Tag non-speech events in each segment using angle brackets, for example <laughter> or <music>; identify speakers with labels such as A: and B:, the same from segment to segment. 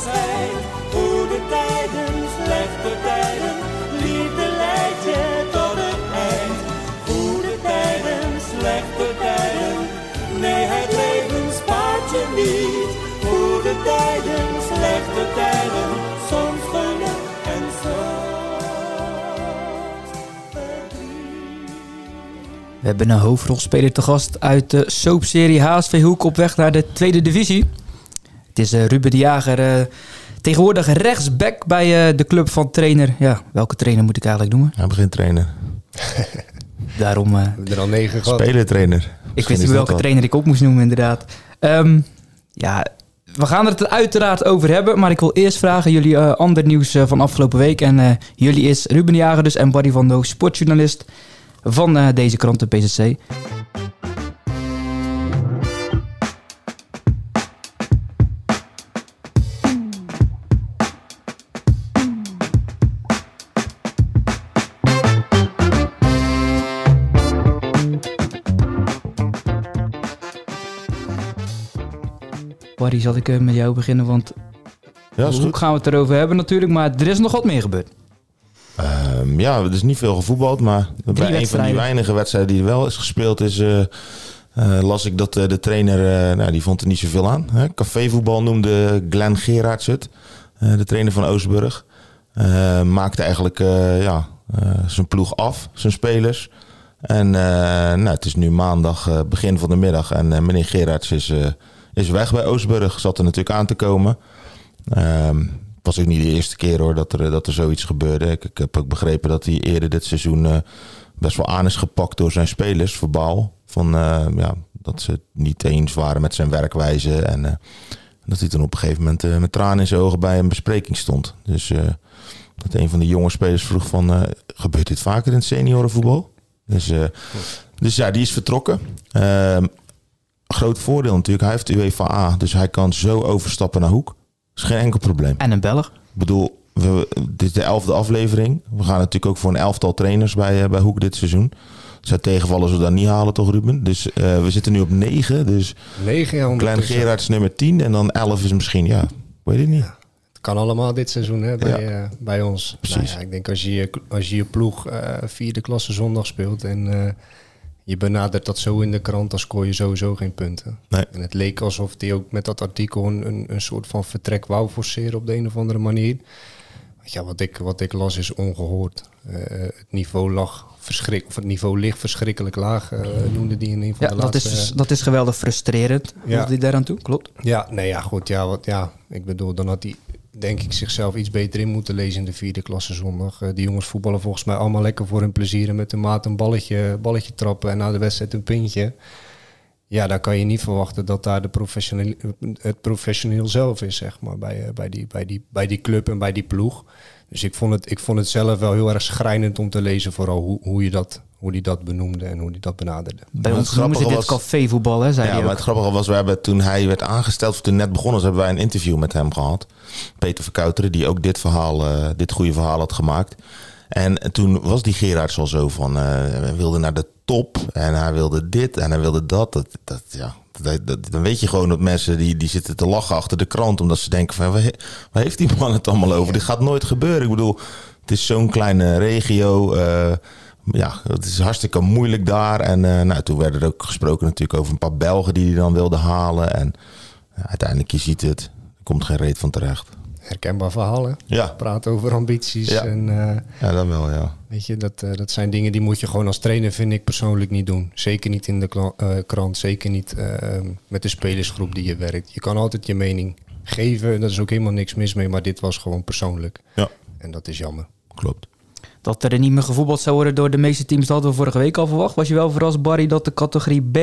A: verschijnt. Goede tijden, slechte tijden, liefde leidt je tot het eind. Goede tijden, slechte tijden, nee het leven spaart je niet. Goede tijden, slechte tijden, soms geluk en verdriet.
B: We hebben een hoofdrolspeler te gast uit de soapserie HSV Hoek op weg naar de tweede divisie. Het is eh, Ruben de Jager, eh, tegenwoordig rechtsback bij eh, de club van trainer. Ja, welke trainer moet ik eigenlijk noemen?
C: Hij begint trainen. <laughs>
B: Daarom, eh,
D: We hebben er al negen gehad.
C: Spelertrainer.
B: ik wist
C: is
B: niet welke trainer ik op moest noemen inderdaad. Ehm, ja, we gaan het er uiteraard over hebben, maar ik wil eerst vragen jullie ander nieuws van afgelopen week. En eh, jullie is Ruben de Jager dus en Barry van Doo, sportjournalist van eh, deze krant, de PZC. Barry, zal ik eh, met jou beginnen, want
C: Ja, is
B: hoe
C: goed.
B: gaan we het erover hebben natuurlijk, maar er is nog wat meer gebeurd.
C: Ehm, ja, er is niet veel gevoetbald, maar bij een van die weinige wedstrijden die er wel is gespeeld is... eh, eh, las ik dat de trainer, nou, die vond er niet zoveel aan. Hè? Cafévoetbal noemde Glenn Gerards het, de trainer van Oostburg. Eh, maakte eigenlijk ja, zijn ploeg af, zijn spelers. En nou, het is nu maandag, begin van de middag. En meneer Gerards is, is weg bij Oostburg. Zat er natuurlijk aan te komen. Ehm, het was ook niet de eerste keer hoor dat er, dat er zoiets gebeurde. Ik, ik heb ook begrepen dat hij eerder dit seizoen eh, best wel aan is gepakt door zijn spelers, verbaal. Van, eh, ja, dat ze het niet eens waren met zijn werkwijze. En eh, dat hij toen op een gegeven moment met tranen in zijn ogen bij een bespreking stond. Dus dat een van de jonge spelers vroeg van, gebeurt dit vaker in het seniorenvoetbal? Dus, dus ja, die is vertrokken. Groot voordeel natuurlijk, hij heeft UEFA A, dus hij kan zo overstappen naar Hoek. Dat is geen enkel probleem.
B: En een Belg.
C: Ik bedoel, we, dit is de elfde aflevering. We gaan natuurlijk ook voor een elftal trainers bij, eh, bij Hoek dit seizoen. Het zou tegenvallen als we dat niet halen, toch Ruben? Dus eh, we zitten nu op 9. Dus
D: Negen jaar
C: Klein
D: ondertussen.
C: Gerard is nummer 10. En dan 11 is misschien, ja, ik weet het niet.
D: Het kan allemaal dit seizoen hè, bij, eh, bij ons.
C: Precies.
D: Nou ja, ik denk als je je, als je, je ploeg eh, vierde klasse zondag speelt en eh, je benadert dat zo in de krant, dan scoor je sowieso geen punten.
C: Nee.
D: En het leek alsof hij ook met dat artikel een, een, een soort van vertrek wou forceren op de een of andere manier. Want Ja, wat ik, wat ik las is ongehoord. Eh, het niveau lag verschrik, of het niveau ligt verschrikkelijk laag, eh, noemde die in een van
B: Ja,
D: de
B: dat is,
D: laatste.
B: dus- dat is geweldig frustrerend.
D: Ja.
B: Hij daaraan toe? Klopt.
D: Ja, nee, ja, goed. Ja, wat, ja, ik bedoel, dan had hij denk ik zichzelf iets beter in moeten lezen in de vierde klasse zondag. Eh, die jongens voetballen volgens mij allemaal lekker voor hun plezier en met de maat een balletje, balletje trappen en na de wedstrijd een pintje. Ja, daar kan je niet verwachten dat daar de het professioneel zelf is, zeg maar, bij, eh, bij, die, bij, die, bij die club en bij die ploeg. Dus ik vond het, ik vond het zelf wel heel erg schrijnend om te lezen, vooral hoe, hoe, je dat, hoe die dat benoemde en hoe die dat benaderde.
B: Bij ons
C: het
B: noemen ze dit
C: was-
B: cafévoetbal, hè, zei
C: Ja, maar
B: ook.
C: het grappige was, we hebben toen hij werd aangesteld, of toen net begonnen was, hebben wij een interview met hem gehad. Peter Verkouteren, die ook dit verhaal, eh, dit goede verhaal had gemaakt. En toen was die Gerards al zo van, eh, hij wilde naar de top en hij wilde dit en hij wilde dat. dat, dat ja, dat, dan weet je gewoon dat mensen die, die zitten te lachen achter de krant, omdat ze denken van, waar, he- waar heeft die man het allemaal over? Dit gaat nooit gebeuren. Ik bedoel, het is zo'n kleine regio. eh, ja, het is hartstikke moeilijk daar. En eh, nou, toen werd er ook gesproken natuurlijk over een paar Belgen die hij dan wilde halen. En uiteindelijk, je ziet het, er komt geen reet van terecht.
D: Herkenbaar verhalen.
C: Ja,
D: Praat over ambities
C: Ja.
D: en... eh,
C: ja dan wel, ja.
D: Weet je, dat, eh, dat zijn dingen die moet je gewoon als trainer, vind ik persoonlijk niet doen. Zeker niet in de kla- eh, krant, zeker niet eh, met de spelersgroep die je werkt. Je kan altijd je mening geven, daar is ook helemaal niks mis mee, maar dit was gewoon persoonlijk.
C: Ja,
D: En dat is jammer.
C: klopt.
B: Dat er niet meer gevoetbald zou worden door de meeste teams, dat hadden we vorige week al verwacht. Was je wel verrast, Barry, dat de categorie B,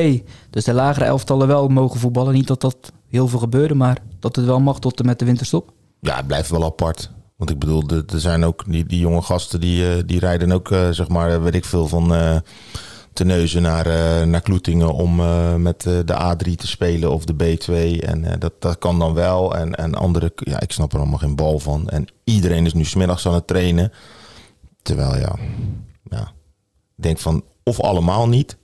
B: dus de lagere elftallen, wel mogen voetballen? Niet dat dat heel veel gebeurde, maar dat het wel mag tot en met de winterstop.
C: Ja, het blijft wel apart. Want ik bedoel, er zijn ook die, die jonge gasten die, eh, die rijden ook, eh, zeg maar, eh, weet ik veel, van eh Terneuzen naar, naar Kloetingen om met de A3 te spelen of de B2. En dat, dat kan dan wel. En, en andere, ja, ik snap er allemaal geen bal van. En iedereen is nu smiddags aan het trainen. Terwijl, ja, ja ik denk van of allemaal niet.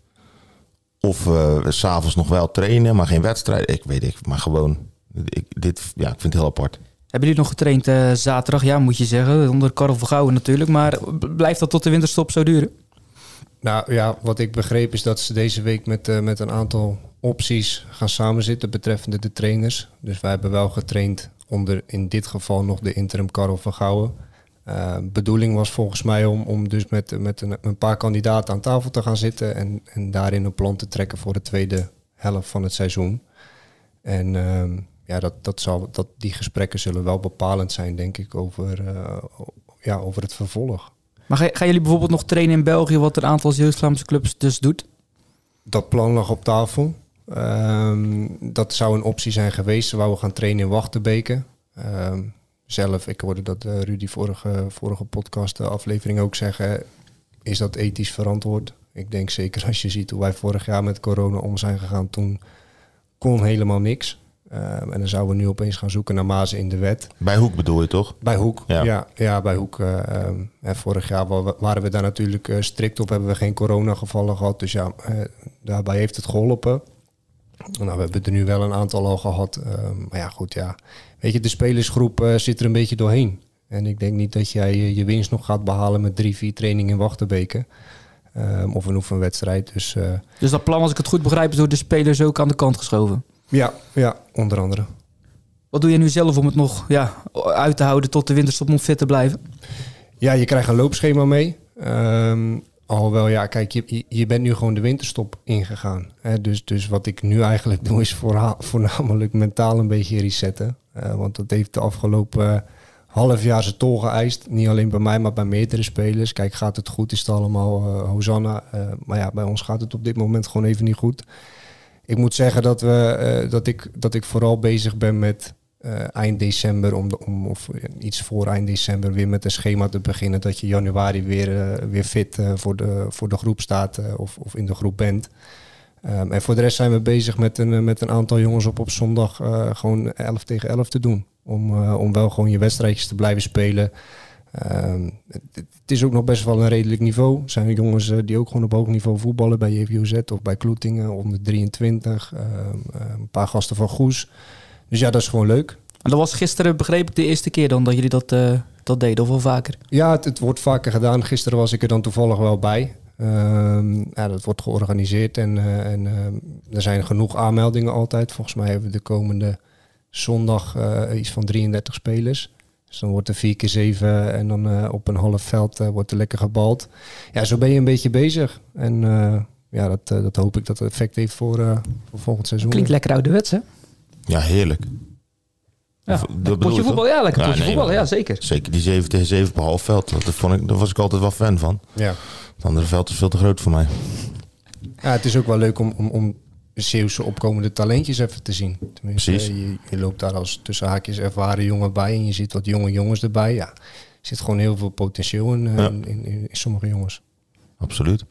C: Of we s'avonds nog wel trainen, maar geen wedstrijd. Ik weet ik, maar gewoon, ik, dit, ja, ik vind het heel apart.
B: Hebben jullie nog getraind eh, zaterdag? Ja, moet je zeggen. Onder Karel van Gouwen natuurlijk. Maar blijft dat tot de winterstop zo duren?
D: Nou ja, wat ik begreep is dat ze deze week met, eh, met een aantal opties gaan samenzitten betreffende de trainers. Dus wij hebben wel getraind onder in dit geval nog de interim Karel van Gouwen. Eh, bedoeling was volgens mij om, om dus met, met een, een paar kandidaten aan tafel te gaan zitten en, en daarin een plan te trekken voor de tweede helft van het seizoen. En ehm, ja, dat, dat zal, dat, die gesprekken zullen wel bepalend zijn, denk ik, over, eh, ja, over het vervolg.
B: Maar ga- gaan jullie bijvoorbeeld nog trainen in België... wat een aantal Zeeuws-Vlaamse clubs dus doet?
D: Dat plan lag op tafel. Ehm, dat zou een optie zijn geweest. Ze wouden gaan trainen in Wachtenbeke. Ehm, zelf, ik hoorde dat eh, Rudy vorige, vorige podcast eh, aflevering ook zeggen... is dat ethisch verantwoord? Ik denk zeker als je ziet hoe wij vorig jaar met corona om zijn gegaan... toen kon helemaal niks. Ehm, en dan zouden we nu opeens gaan zoeken naar mazen in de wet.
C: Bij Hoek bedoel je toch?
D: Bij Hoek,
C: Ja.
D: ja. Ja, bij Hoek. eh, ehm, en vorig jaar wa- waren we daar natuurlijk eh, strikt op. Hebben we geen coronagevallen gehad. Dus ja, eh, daarbij heeft het geholpen. Nou, we hebben er nu wel een aantal al gehad. ehm, maar ja, goed, ja. Weet je, de spelersgroep zit er een beetje doorheen. En ik denk niet dat jij je winst nog gaat behalen met drie, vier trainingen in Wachtenbeke. Ehm, of een oefenwedstrijd. Dus eh,
B: Dus dat plan, als ik het goed begrijp... is door de spelers ook aan de kant geschoven.
D: Ja, ja, onder andere.
B: Wat doe je nu zelf om het nog ja, uit te houden... tot de winterstop om fit te blijven?
D: Ja, je krijgt een loopschema mee. Ehm alhoewel, ja, kijk, je, je- bent nu gewoon de winterstop ingegaan. Hè? Dus, dus wat ik nu eigenlijk doe, is voornamelijk mentaal een beetje resetten. Eh, want dat heeft de afgelopen half jaar zijn tol geëist. Niet alleen bij mij, maar bij meerdere spelers. Kijk, gaat het goed, is het allemaal eh Hosanna. Eh, maar ja, bij ons gaat het op dit moment gewoon even niet goed. Ik moet zeggen dat, we, eh, dat, ik, dat ik vooral bezig ben met eh, eind december, om, de, om of iets voor eind december, weer met een schema te beginnen. Dat je januari weer, eh, weer fit eh, voor, de, voor de groep staat eh, of, of in de groep bent. Ehm, en voor de rest zijn we bezig met een, eh, met een aantal jongens op op zondag eh, gewoon 11 tegen 11 te doen. Om, eh, om wel gewoon je wedstrijdjes te blijven spelen. Ehm, het, het is ook nog best wel een redelijk niveau. Er zijn jongens eh, die ook gewoon op hoog niveau voetballen bij JVOZ of bij Kloetingen, onder 23. Ehm, eh, een paar gasten van Goes. Dus ja, dat is gewoon leuk.
B: En dat was gisteren, begreep ik, de eerste keer dan... dat jullie dat, eh, dat deden, of wel vaker?
D: Ja, het, het wordt vaker gedaan. Gisteren was ik er dan toevallig wel bij. Ehm, ja, dat wordt georganiseerd en, en er zijn genoeg aanmeldingen altijd. Volgens mij hebben we de komende zondag iets van 33 spelers. Dus dan wordt er vier keer zeven en dan eh, op een half veld eh, wordt er lekker gebald. Ja, zo ben je een beetje bezig. En eh, ja, dat, dat hoop ik dat het effect heeft voor, eh, voor volgend seizoen.
B: Klinkt lekker ouderwets, hè?
C: Ja, heerlijk.
B: Ja,
C: dat
B: potje voetbal, ja, lekker
C: Ja,
B: potje
C: nee,
B: voetbal, ja, zeker.
C: Zeker die 7 tegen 7 op half veld. Dat, vond ik, daar was ik altijd wel fan van.
D: Ja.
C: Het andere veld is veel te groot voor mij.
D: Ja, het is ook wel leuk om, om, om Zeeuwse opkomende talentjes even te zien. Tenminste,
C: Precies.
D: Je, je loopt daar als tussen haakjes ervaren jongen bij en je ziet wat jonge jongens erbij. Ja, er zit gewoon heel veel potentieel in, eh,
C: Ja.
D: in, in, in sommige jongens.
C: Absoluut.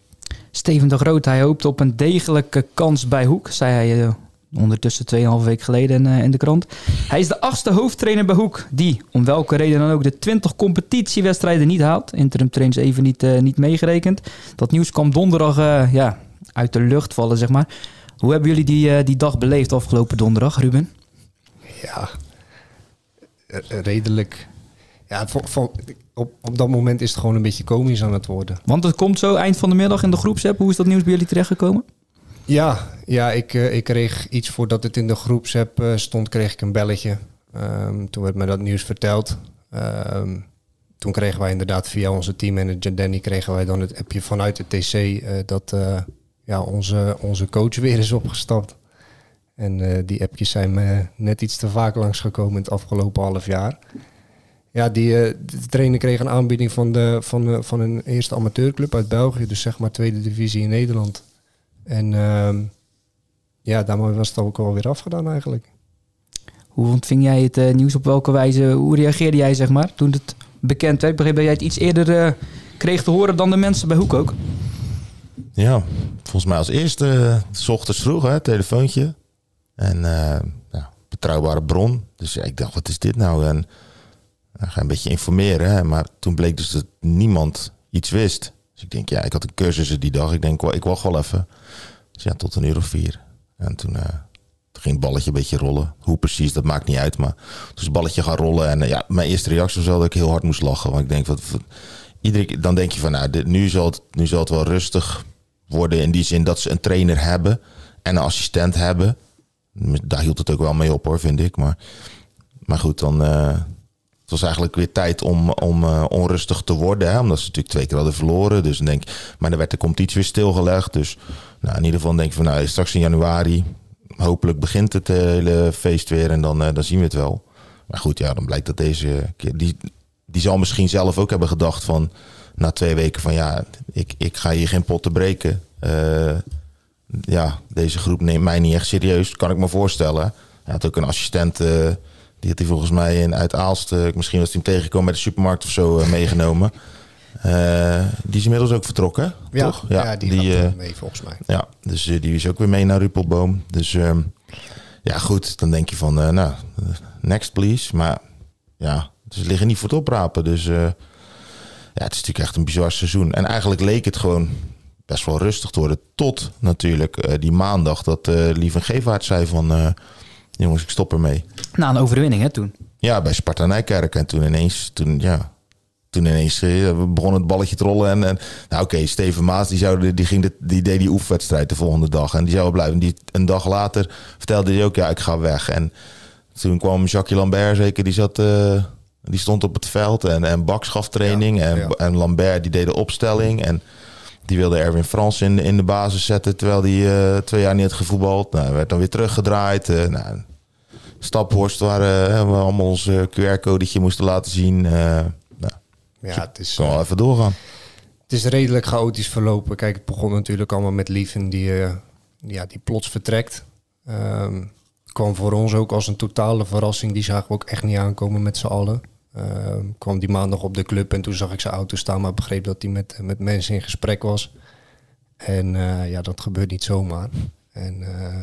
B: Steven de Groot, hij hoopt op een degelijke kans bij Hoek, zei hij eh, ondertussen 2,5 week geleden eh, in de krant. Hij is de achtste hoofdtrainer bij Hoek, die om welke reden dan ook de 20 competitiewedstrijden niet haalt. Interim trains even niet, eh, niet meegerekend. Dat nieuws kwam donderdag eh, ja, uit de lucht vallen, zeg maar. Hoe hebben jullie die, eh, die dag beleefd afgelopen donderdag, Ruben?
D: Ja, eh, redelijk. Ja, voor, voor- op, op dat moment is het gewoon een beetje komisch aan het worden.
B: Want het komt zo eind van de middag in de groepsapp. Hoe is dat nieuws bij jullie terechtgekomen?
D: Ja, ja ik, eh, ik kreeg iets voordat het in de groepsapp eh, stond, kreeg ik een belletje. Ehm, toen werd me dat nieuws verteld. Ehm, toen kregen wij inderdaad via onze teammanager Danny kregen wij dan het appje vanuit de TC eh, dat eh, ja, onze, onze coach weer is opgestapt. En eh, die appjes zijn me net iets te vaak langsgekomen in het afgelopen half jaar. Ja, die, eh, de trainer kreeg een aanbieding van, de, van, van een eerste amateurclub uit België. Dus zeg maar tweede divisie in Nederland. En ehm, ja, daarmee was het ook alweer afgedaan eigenlijk.
B: Hoe ontving jij het eh, nieuws? Op welke wijze? Hoe reageerde jij, zeg maar, toen het bekend werd? Begreep jij het iets eerder kreeg te horen dan de mensen bij Hoek ook.
C: Ja, volgens mij als eerste, eh, s ochtends vroeg, hè, telefoontje. En eh, ja, betrouwbare bron. Dus ja, ik dacht, wat is dit nou? En ik ga een beetje informeren. Hè. Maar toen bleek dus dat niemand iets wist. Dus ik denk, ja, ik had een cursus die dag. Ik denk, ik wacht wel even. Dus ja, tot een uur of vier. En toen, eh, toen ging het balletje een beetje rollen. Hoe precies, dat maakt niet uit. Maar toen is het balletje gaan rollen. En ja, mijn eerste reactie was wel dat ik heel hard moest lachen. Want ik denk, wat, wat- dan denk je van, nou, nu, zal het, nu zal het wel rustig worden. In die zin dat ze een trainer hebben en een assistent hebben. Daar hield het ook wel mee op hoor, vind ik. Maar, maar goed, dan... eh, het was eigenlijk weer tijd om, om eh, onrustig te worden. Hè? Omdat ze natuurlijk twee keer hadden verloren. Dus dan denk maar dan werd de competitie weer stilgelegd. Dus nou, in ieder geval denk ik van nou, straks in januari. Hopelijk begint het eh, hele feest weer en dan, dan zien we het wel. Maar goed, ja, dan blijkt dat deze keer. Die, die zal misschien zelf ook hebben gedacht van na twee weken van ja, ik, ik ga hier geen potten breken. Eh, ja, deze groep neemt mij niet echt serieus. Kan ik me voorstellen. Hij had ook een assistent. eh, die had hij volgens mij in, uit Aalst. eh, misschien was hij hem tegengekomen bij de supermarkt of zo meegenomen. Die is inmiddels ook vertrokken,
D: Ja,
C: toch?
D: ja, die, gaat
C: eh,
D: er mee volgens mij.
C: ja, dus die is ook weer mee naar Ruppelboom. Dus ehm, ja, goed. Dan denk je van, nou, next please. Maar ja, ze liggen niet voor het oprapen. Dus ja, het is natuurlijk echt een bizar seizoen. En eigenlijk leek het gewoon best wel rustig te worden. Tot natuurlijk eh, die maandag dat eh Lieve Gevaert zei van... eh, jongens, ik stop ermee.
B: Na een overwinning, hè, toen.
C: Ja, bij Sparta Nijkerk. En toen ineens, toen, ja, toen ineens begon het balletje te rollen. En, en nou oké, Steven Maas, die, zou, die, ging de, die deed die oefenwedstrijd de volgende dag. En die zou blijven. Die, een dag later vertelde hij ook, ja, ik ga weg. En toen kwam Jacques Lambert zeker, die zat... die stond op het veld en, en Baks gaf training.
D: Ja,
C: en,
D: ja.
C: en Lambert die deed de opstelling. En die wilde Erwin Frans in, in de basis zetten... terwijl hij eh, twee jaar niet had gevoetbald. Nou, hij werd dan weer teruggedraaid. eh, nou, Staphorst waar eh, we allemaal ons QR-codetje moesten laten zien. nou,
D: Ja, het is,
C: kan wel even doorgaan.
D: het is redelijk chaotisch verlopen. Kijk, het begon natuurlijk allemaal met Lieven die, ja, die plots vertrekt. Ehm, kwam voor ons ook als een totale verrassing. Die zagen we ook echt niet aankomen met z'n allen. Ehm, kwam die maandag op de club en toen zag ik zijn auto staan, maar begreep dat hij met, met mensen in gesprek was. En eh, ja, dat gebeurt niet zomaar. En eh,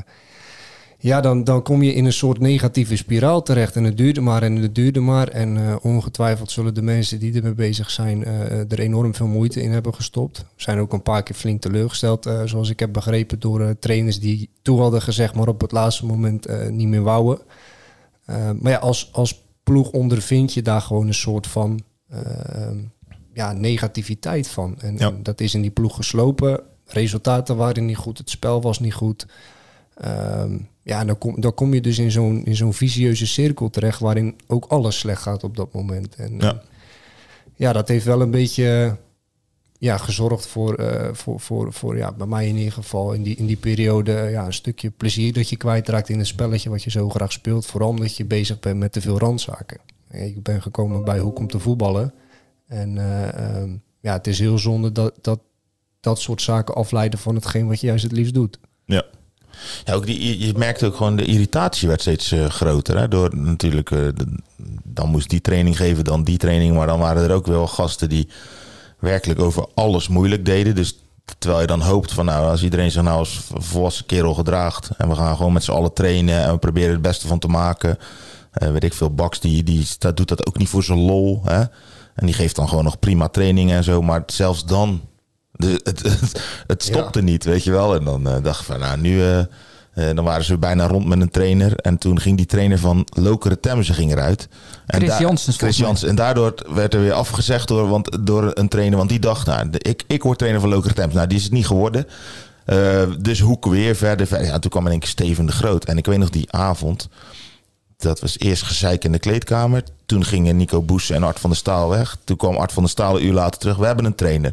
D: ja, dan, dan kom je in een soort negatieve spiraal terecht. En het duurde maar en het duurde maar. En eh, ongetwijfeld zullen de mensen die ermee bezig zijn er enorm veel moeite in hebben gestopt. Zijn ook een paar keer flink teleurgesteld, zoals ik heb begrepen, door trainers die toe hadden gezegd, maar op het laatste moment niet meer wouden. Maar ja, als, als ploeg ondervind je daar gewoon een soort van eh, ja, negativiteit van. En,
C: Ja.
D: en dat is in die ploeg geslopen. Resultaten waren niet goed, het spel was niet goed. Ehm, ja, dan kom, dan kom je dus in zo'n, in zo'n visieuze cirkel terecht waarin ook alles slecht gaat op dat moment. En
C: ja
D: dat heeft wel een beetje ja, gezorgd voor, eh, voor, voor, voor ja, bij mij in ieder geval in die, in die periode eh, ja, een stukje plezier dat je kwijtraakt in het spelletje wat je zo graag speelt. Vooral omdat je bezig bent met te veel randzaken. Ik ben gekomen bij Hoek om te voetballen. En eh, ehm, ja, het is heel zonde dat, dat dat soort zaken afleiden van hetgeen wat je juist het liefst doet.
C: Ja. Ja, ook die, je- merkte ook gewoon de irritatie werd steeds groter. Hè? Door natuurlijk, dan moest die training geven, dan die training. Maar dan waren er ook wel gasten die werkelijk over alles moeilijk deden. Dus terwijl je dan hoopt van nou, als iedereen zich nou als volwassen kerel gedraagt. En we gaan gewoon met z'n allen trainen en we proberen het beste van te maken. Eh, weet ik veel, Baks die, die staat, doet dat ook niet voor zijn lol. Hè? En die geeft dan gewoon nog prima training en zo. Maar zelfs dan, de, het, het, het stopte niet, weet je wel. En dan eh, dacht ik van nou, nu... eh, eh, dan waren ze bijna rond met een trainer. En toen ging die trainer van Lokeren Temse ging eruit. En
B: Chris Janssens,
C: Chris. Janssens. En daardoor werd er weer afgezegd door, want, door een trainer. Want die dacht, nou, ik, ik word trainer van Lokeren Temse. Nou, die is het niet geworden. Eh, dus Hoek weer verder, verder. Ja, toen kwam in één keer Steven de Groot. En ik weet nog die avond. Dat was eerst gezeik in de kleedkamer. Toen gingen Nico Boes en Art van der Staal weg. Toen kwam Art van der Staal een uur later terug. We hebben een trainer.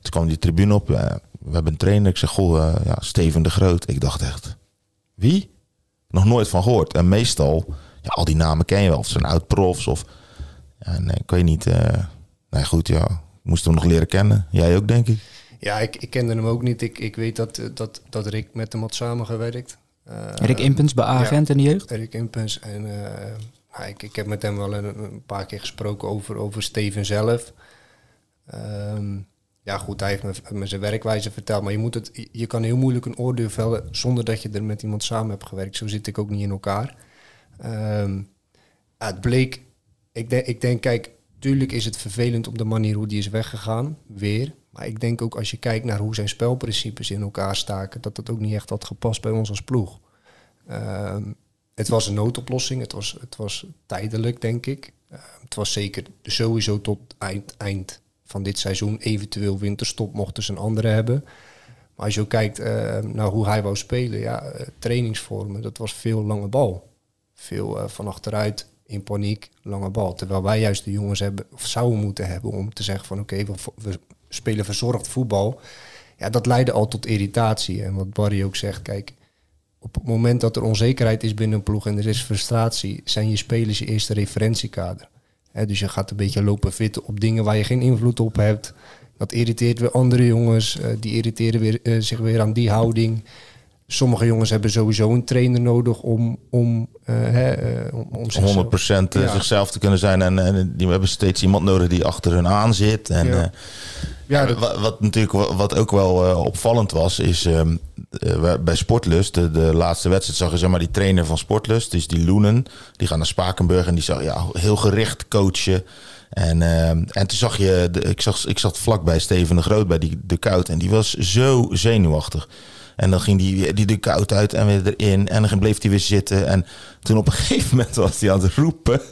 C: Toen kwam die tribune op. ja, we hebben een trainer. Ik zeg, goh, ja, Steven de Groot. Ik dacht echt, wie? Nog nooit van gehoord. En meestal, ja, al die namen ken je wel. Of zijn oud-profs of... Ja, nee, ik weet niet. eh nee, goed, ja. Ik moest hem nog leren kennen. Jij ook, denk ik.
D: Ja, ik, ik kende hem ook niet. Ik, ik weet dat, eh, dat, dat Rick met hem had samengewerkt. Eh,
B: Rick Impens bij Agent in de jeugd.
D: Erik Impens. En ik, ik heb met hem wel een, een paar keer gesproken over, over Steven zelf. Ehm, ja, goed, hij heeft me, me zijn werkwijze verteld. Maar je, moet het, je kan heel moeilijk een oordeel vellen zonder dat je er met iemand samen hebt gewerkt. Zo zit ik ook niet in elkaar. Ehm, het bleek, ik, denk, ik denk, kijk, tuurlijk is het vervelend op de manier hoe die is weggegaan, weer. Maar ik denk ook als je kijkt naar hoe zijn spelprincipes in elkaar staken, dat dat ook niet echt had gepast bij ons als ploeg. Ehm, het was een noodoplossing, het was, het was tijdelijk, denk ik. Ehm, het was zeker sowieso tot eind, eind van dit seizoen. Eventueel winterstop mochten ze een andere hebben. Maar als je ook kijkt eh, naar hoe hij wou spelen, ja, eh, trainingsvormen, dat was veel lange bal. Veel eh, van achteruit, in paniek, lange bal. Terwijl wij juist de jongens hebben, of zouden moeten hebben om te zeggen van oké, we, spelen verzorgd voetbal. Ja, dat leidde al tot irritatie. En wat Barry ook zegt, kijk, op het moment dat er onzekerheid is binnen een ploeg en er is frustratie, zijn je spelers je eerste referentiekader. Hè, dus je gaat een beetje lopen vitten op dingen waar je geen invloed op hebt. Dat irriteert weer andere jongens, eh, die irriteren weer, eh, zich weer aan die houding. Sommige jongens hebben sowieso een trainer nodig om, om, eh, hè, om, om zichzelf-
C: 100% eh,
D: Ja.
C: zichzelf te kunnen zijn. En, en die hebben steeds iemand nodig die achter hun aan zit. En,
D: Ja.
C: Eh,
D: Ja, dat-
C: wat, wat natuurlijk wa- wat ook wel eh, opvallend was, is ehm, eh, bij Sportlust, de, de laatste wedstrijd, zag je zeg maar die trainer van Sportlust, dus die Loenen, die gaan naar Spakenburg en die zag ja, heel gericht coachen. En, ehm, en toen zag je, de, ik, zag, ik zat vlakbij Steven de Groot bij die, de koud en die was zo zenuwachtig. En dan ging die, die de koud uit en weer erin. En dan bleef hij weer zitten. En toen op een <laughs> gegeven moment was hij aan het roepen. <laughs>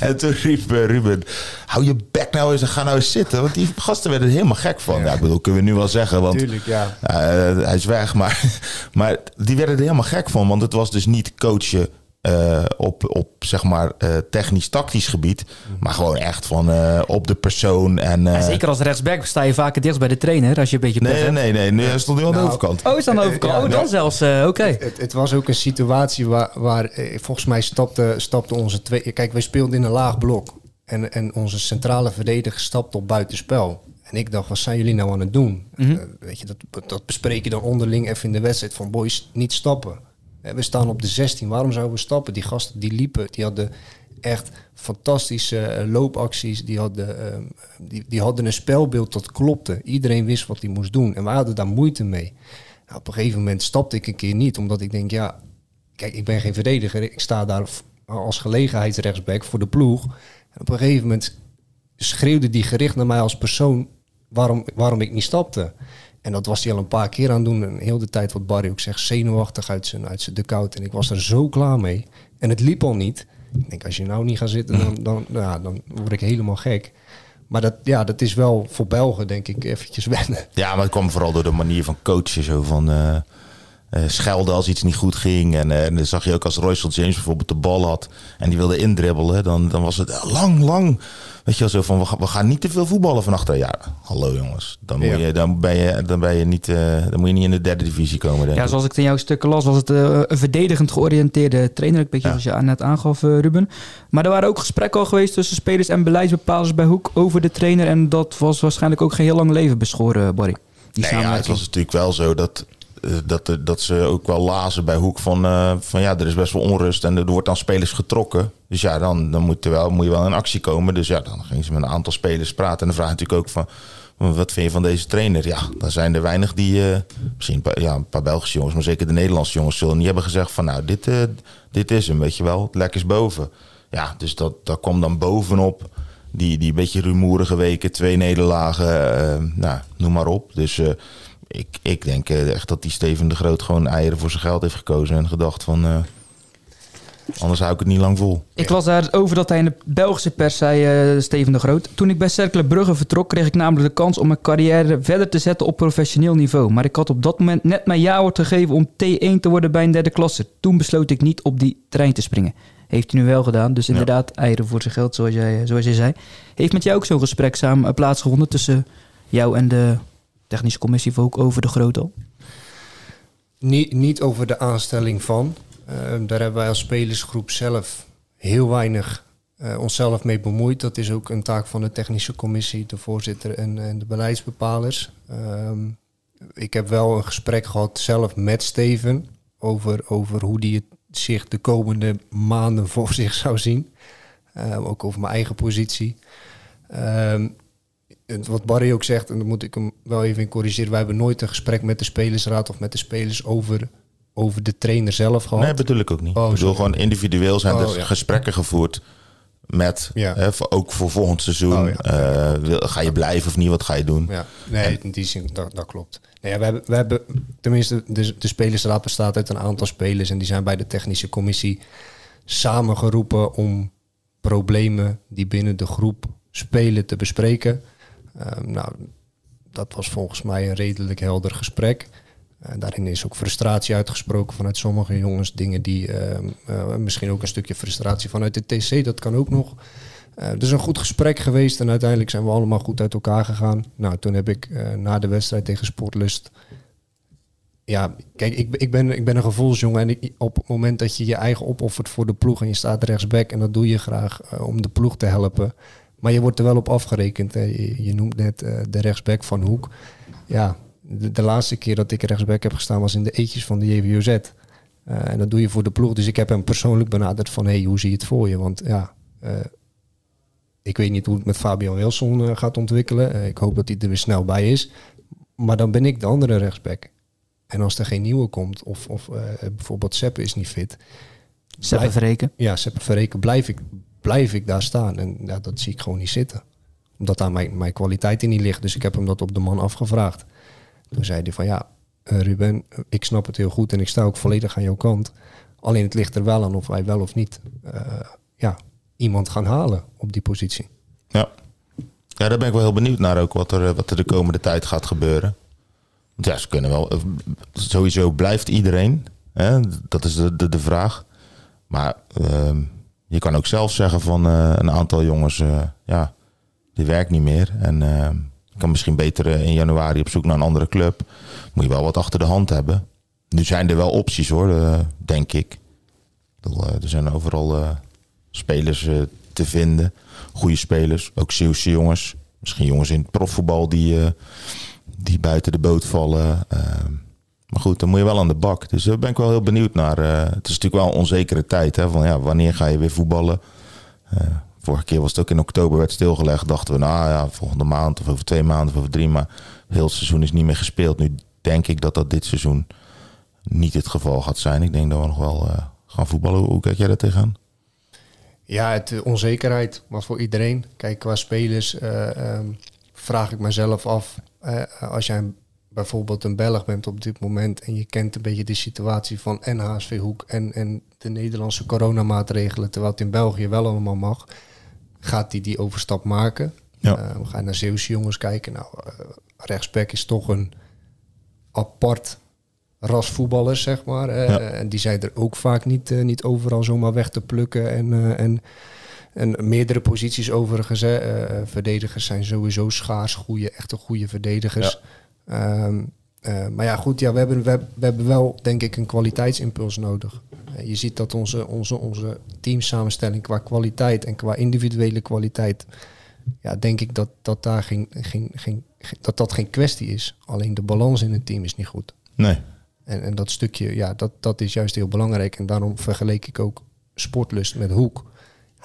C: En toen riep eh, Ruben, hou je bek nou eens en ga nou eens zitten. Want die gasten werden er helemaal gek van. Ja, ik bedoel, kunnen we nu wel zeggen. Want
D: Tuurlijk, ja.
C: eh, hij is weg. Maar, <laughs> maar die werden er helemaal gek van. Want het was dus niet coachen eh, op, op zeg maar eh, technisch-tactisch gebied. Maar gewoon echt van eh, op de persoon. En, eh,
B: En zeker als rechtsback sta je vaker dichtst bij de trainer als je een beetje
C: Nee,
B: hebt.
C: nee, nee, nee. Hij stond nu aan de
D: Nou,
C: overkant.
B: Oh, is dan de overkant?
D: Ja,
B: oh,
D: ja.
B: dan zelfs. eh, Oké.
D: Het, het was ook een situatie waar, waar eh, volgens mij stapte, stapte onze twee... Kijk, wij speelden in een laag blok. En, en onze centrale verdediger stapte op buitenspel. En ik dacht, wat zijn jullie nou aan het doen?
B: Mhm.
D: Weet je, dat, dat bespreek je dan onderling even in de wedstrijd. Van boys, niet stappen. Eh, We staan op de 16. Waarom zouden we stappen? Die gasten die liepen, die hadden echt fantastische eh, loopacties. Die hadden, ehm, die, die hadden een spelbeeld dat klopte. Iedereen wist wat hij moest doen. En we hadden daar moeite mee. Nou, op een gegeven moment stapte ik een keer niet. Omdat ik denk, ja, kijk, ik ben geen verdediger. Ik sta daar als gelegenheidsrechtsback voor de ploeg. En op een gegeven moment schreeuwde die gericht naar mij als persoon waarom, waarom ik niet stapte. En dat was hij al een paar keer aan het doen. En heel de tijd wat Barry ook zegt, zenuwachtig uit zijn, uit zijn dugout. En ik was er zo klaar mee. En het liep al niet. Ik denk, als je nou niet gaat zitten, dan, dan, ja, dan word ik helemaal gek. Maar dat, ja, dat is wel voor Belgen, denk ik, eventjes wennen.
C: Ja, maar het kwam vooral door de manier van coachen. Zo van eh, eh, schelden als iets niet goed ging. En, eh, en dan zag je ook als Royce James bijvoorbeeld de bal had. En die wilde indribbelen. Dan, dan was het lang, lang. Weet je wel, zo van we gaan, we gaan niet te veel voetballen van achter. Ja, hallo jongens. Dan, moet
D: Ja.
C: je, dan, ben, je, dan, ben je niet, eh, dan moet je niet in de derde divisie komen. Denk
B: Ja,
C: ik.
B: zoals ik in jouw stukken las, was het een verdedigend georiënteerde trainer. Een beetje
C: Ja.
B: zoals je net aangaf, Ruben. Maar er waren ook gesprekken al geweest tussen spelers en beleidsbepalers bij Hoek over de trainer. En dat was waarschijnlijk ook geen heel lang leven beschoren, Barry. Die
C: Nee, ja, het was natuurlijk wel zo dat, dat, eh, dat ze ook wel lazen bij Hoek van, eh, van ja, er is best wel onrust en er wordt aan spelers getrokken. Dus ja, dan, dan moet, wel, moet je wel in actie komen. Dus ja, dan gingen ze met een aantal spelers praten. En dan vraag je natuurlijk ook van, wat vind je van deze trainer? Ja, dan zijn er weinig die, eh, misschien een paar, ja, een paar Belgische jongens, maar zeker de Nederlandse jongens zullen niet hebben gezegd van, nou, dit, dit is hem, weet je wel, het lek is boven. Ja, dus dat, dat kwam dan bovenop die, die beetje rumoerige weken, twee nederlagen, nou, noem maar op. Dus ik, ik denk eh, echt dat die Steven de Groot gewoon eieren voor zijn geld heeft gekozen en gedacht van, eh, anders hou ik het niet lang vol.
B: Ik las daarover dat hij in de Belgische pers zei, eh, Steven de Groot. Toen ik bij Cercle Brugge vertrok, kreeg ik namelijk de kans om mijn carrière verder te zetten op professioneel niveau. Maar ik had op dat moment net mijn ja-woord gegeven om T1 te worden bij een derde klasse. Toen besloot ik niet op die trein te springen. Heeft hij nu wel gedaan, dus inderdaad eieren voor zijn geld, zoals jij, zoals jij zei. Heeft met jou ook zo'n gesprek samen plaatsgevonden tussen jou en de technische commissie ook over de Groot al?
D: Niet, niet over de aanstelling van. Eh, daar hebben wij als spelersgroep zelf heel weinig eh, onszelf mee bemoeid. Dat is ook een taak van de technische commissie, de voorzitter en, de beleidsbepalers. Ehm, ik heb wel een gesprek gehad zelf met Steven over, over hoe die het zich de komende maanden <laughs> voor zich zou zien. Eh, ook over mijn eigen positie. Ehm, wat Barry ook zegt, en dan moet ik hem wel even in corrigeren. Wij hebben nooit een gesprek met de spelersraad of met de spelers over, over de trainer zelf gehad.
C: Nee, bedoel ik ook niet.
D: Oh,
C: ik bedoel
D: sorry.
C: gewoon individueel zijn
D: Oh,
C: er
D: ja.
C: gesprekken gevoerd met,
D: Ja.
C: hè, voor- ook voor volgend seizoen.
D: Oh, ja.
C: Eh, wil, ga je blijven of niet? Wat ga je doen?
D: Ja, nee, in die zin, dat, dat klopt. Nee, we, hebben, we hebben, tenminste, de, de spelersraad bestaat uit een aantal spelers en die zijn bij de technische commissie samengeroepen om problemen die binnen de groep spelen te bespreken. Ehm, nou, dat was volgens mij een redelijk helder gesprek. Eh, daarin is ook frustratie uitgesproken vanuit sommige jongens. Dingen die ehm, eh, misschien ook een stukje frustratie vanuit de TC, dat kan ook nog. Eh, is een goed gesprek geweest en uiteindelijk zijn we allemaal goed uit elkaar gegaan. Nou, toen heb ik na de wedstrijd tegen Sportlust. Ja, kijk, ik, ik, ben, ik ben een gevoelsjongen en op het moment dat je je eigen opoffert voor de ploeg en je staat rechtsback en dat doe je graag om de ploeg te helpen. Maar je wordt er wel op afgerekend. Je, je noemt net eh, de rechtsback van Hoek. Ja, de, de laatste keer dat ik rechtsback heb gestaan was in de eetjes van de JVOZ. Eh, en dat doe je voor de ploeg. Dus ik heb hem persoonlijk benaderd van, hey, hoe zie je het voor je? Want ja, eh, ik weet niet hoe het met Fabian Wilson gaat ontwikkelen. Ik hoop dat hij er weer snel bij is. Maar dan ben ik de andere rechtsback. En als er geen nieuwe komt, of, of bijvoorbeeld Seppe is niet fit.
B: Seppe Verreken.
D: Ja, Seppe Verreken, blijf ik, blijf ik daar staan. En ja, dat zie ik gewoon niet zitten. Omdat daar mijn, mijn kwaliteit in niet ligt. Dus ik heb hem dat op de man afgevraagd. Toen zei hij van ja, eh, Ruben, eh, ik snap het heel goed en ik sta ook volledig aan jouw kant. Alleen het ligt er wel aan of wij wel of niet eh, ja, iemand gaan halen op die positie.
C: Ja. ja, daar ben ik wel heel benieuwd naar ook wat er, wat er de komende tijd gaat gebeuren. Want ja, ze kunnen wel. Sowieso blijft iedereen. Hè? Dat is de, de, de vraag. Maar ehm, je kan ook zelf zeggen van eh, een aantal jongens, eh, ja, die werkt niet meer. En je kan misschien beter in januari op zoek naar een andere club. Moet je wel wat achter de hand hebben. Nu zijn er wel opties hoor, denk ik. Er zijn overal spelers te vinden. Goede spelers, ook Zeeuwse jongens. Misschien jongens in het profvoetbal die, die buiten de boot vallen. Maar goed, dan moet je wel aan de bak. Dus daar ben ik wel heel benieuwd naar. Eh, het is natuurlijk wel een onzekere tijd. Hè? Van, ja, wanneer ga je weer voetballen? Eh, vorige keer was het ook in oktober werd stilgelegd. Dachten we, nou ja, volgende maand of over twee maanden of over drie. Maar heel het seizoen is niet meer gespeeld. Nu denk ik dat dat dit seizoen niet het geval gaat zijn. Ik denk dat we nog wel eh, gaan voetballen. Hoe, kijk jij daar tegenaan?
D: Ja, het, onzekerheid, maar voor iedereen. Kijk, qua spelers eh, ehm, vraag ik mezelf af. als jij bijvoorbeeld een Belg bent op dit moment en je kent een beetje de situatie van en HSV Hoek en, en de Nederlandse coronamaatregelen, terwijl het in België wel allemaal mag, gaat hij die overstap maken?
C: Ja.
D: Eh, we gaan naar Zeeuwse jongens kijken. Nou, eh, rechtsback is toch een apart ras voetballers, zeg maar. eh,
C: Ja.
D: En die zijn er ook vaak niet, niet overal zomaar weg te plukken. En, en, en meerdere posities overigens. Hè. Verdedigers zijn sowieso schaars, goede, echte goede verdedigers. Ehm, eh, maar ja, goed, ja, we, hebben, we, hebben- we hebben wel, denk ik, een kwaliteitsimpuls nodig. Eh, je ziet dat onze, onze, onze teamsamenstelling qua kwaliteit en qua individuele kwaliteit... Ja, denk ik dat dat daar geen, geen, geen, dat, dat geen kwestie is. Alleen de balans in het team is niet goed.
C: Nee.
D: En, en dat stukje, ja, dat, dat is juist heel belangrijk. En daarom vergeleek ik ook sportlust met Hoek.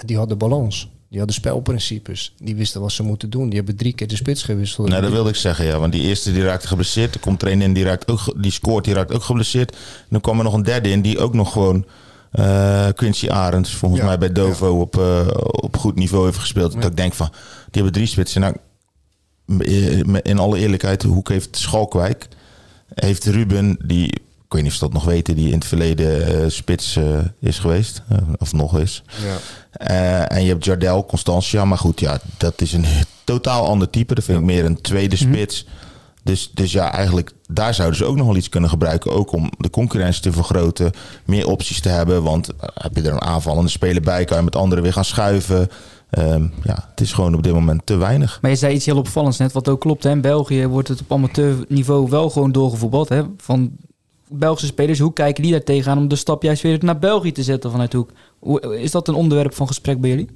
D: Die hadden balans. Die hadden spelprincipes. Die wisten wat ze moeten doen. Die hebben drie keer de spits gewisseld.
C: Nou, dat wilde ik zeggen, ja. Want die eerste die raakte geblesseerd. Er komt er een in die, raakt ook, die scoort, die raakt ook geblesseerd. En dan kwam er nog een derde in die ook nog gewoon... eh, Quincy Arends, volgens
D: Ja,
C: mij bij Dovo, op, eh, op goed niveau heeft gespeeld. Dat ik denk van, die hebben drie spitsen. Nou, in alle eerlijkheid, Hoek heeft Schalkwijk. Heeft Ruben, die, ik weet niet of ze dat nog weten, die in het verleden eh, spits eh, is geweest. eh, of nog is.
D: Ja.
C: Eh, en je hebt Jardel, Constantia. Maar goed, ja, dat is een <laughs> totaal ander type. Dat vind ik meer een tweede spits. Dus, dus ja, eigenlijk daar zouden ze ook nog wel iets kunnen gebruiken. Ook om de concurrentie te vergroten. Meer opties te hebben. Want heb je er een aanvallende speler bij, kan je met anderen weer gaan schuiven. Ehm, ja, het is gewoon op dit moment te weinig.
B: Maar je zei iets heel opvallends net, wat ook klopt. Hè? In België wordt het op amateurniveau wel gewoon doorgevoetbald. Hè? Van Belgische spelers, hoe kijken die daar tegenaan om de stap juist weer naar België te zetten vanuit Hoek? Hoe- Is dat een onderwerp van gesprek bij jullie?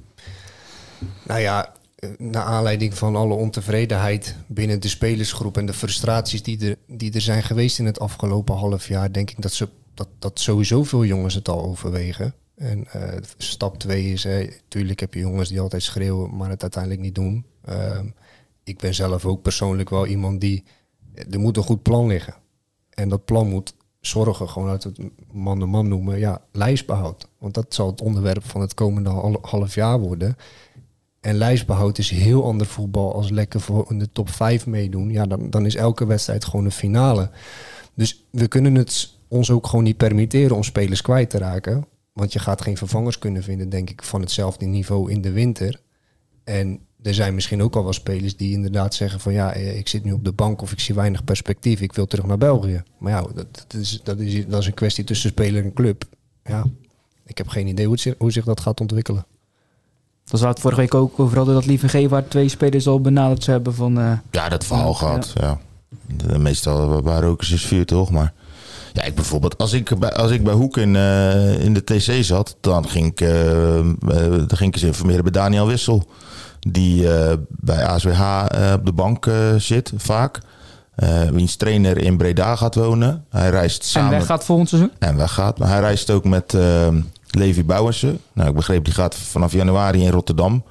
D: Nou ja, naar aanleiding van alle ontevredenheid binnen de spelersgroep en de frustraties die er, die er zijn geweest in het afgelopen half jaar, denk ik dat ze dat, dat sowieso veel jongens het al overwegen. En eh, stap twee is, natuurlijk heb je jongens die altijd schreeuwen, maar het uiteindelijk niet doen. Ehm, ik ben zelf ook persoonlijk wel iemand die, er moet een goed plan liggen. En dat plan moet zorgen, gewoon uit het man de man noemen, ja, lijstbehoud. Want dat zal het onderwerp van het komende hal- half jaar worden. En lijstbehoud is heel ander voetbal als lekker voor in de top 5 meedoen. Ja, dan, dan is elke wedstrijd gewoon een finale. Dus we kunnen het ons ook gewoon niet permitteren om spelers kwijt te raken. Want je gaat geen vervangers kunnen vinden, denk ik, van hetzelfde niveau in de winter. En er zijn misschien ook al wel spelers die inderdaad zeggen van ja, eh, ik zit nu op de bank of ik zie weinig perspectief, ik wil terug naar België. Maar ja, dat, dat is, dat, is, dat is een kwestie tussen speler en club. Ja, ik heb geen idee hoe, het hoe zich dat gaat ontwikkelen.
B: Dat was het vorige week ook over hadden dat Lieve G, waar twee spelers al benaderd hebben van... eh,
C: Ja, dat verhaal
B: Ja,
C: gehad. Ja. De, meestal waar roken is vuur toch, maar ja, ik bijvoorbeeld als ik bij, als ik bij Hoek in, eh, in de TC zat, dan ging ik, dan ging ik eens informeren bij Daniel Wissel, die eh, bij ASWH eh, op de bank eh, zit vaak. Wiens trainer in Breda gaat wonen. Hij reist
B: en
C: samen
B: weg gaat volgend seizoen.
C: en weggaat. Maar hij reist ook met Levi Bouwensen. Nou, ik begreep die gaat vanaf januari in Rotterdam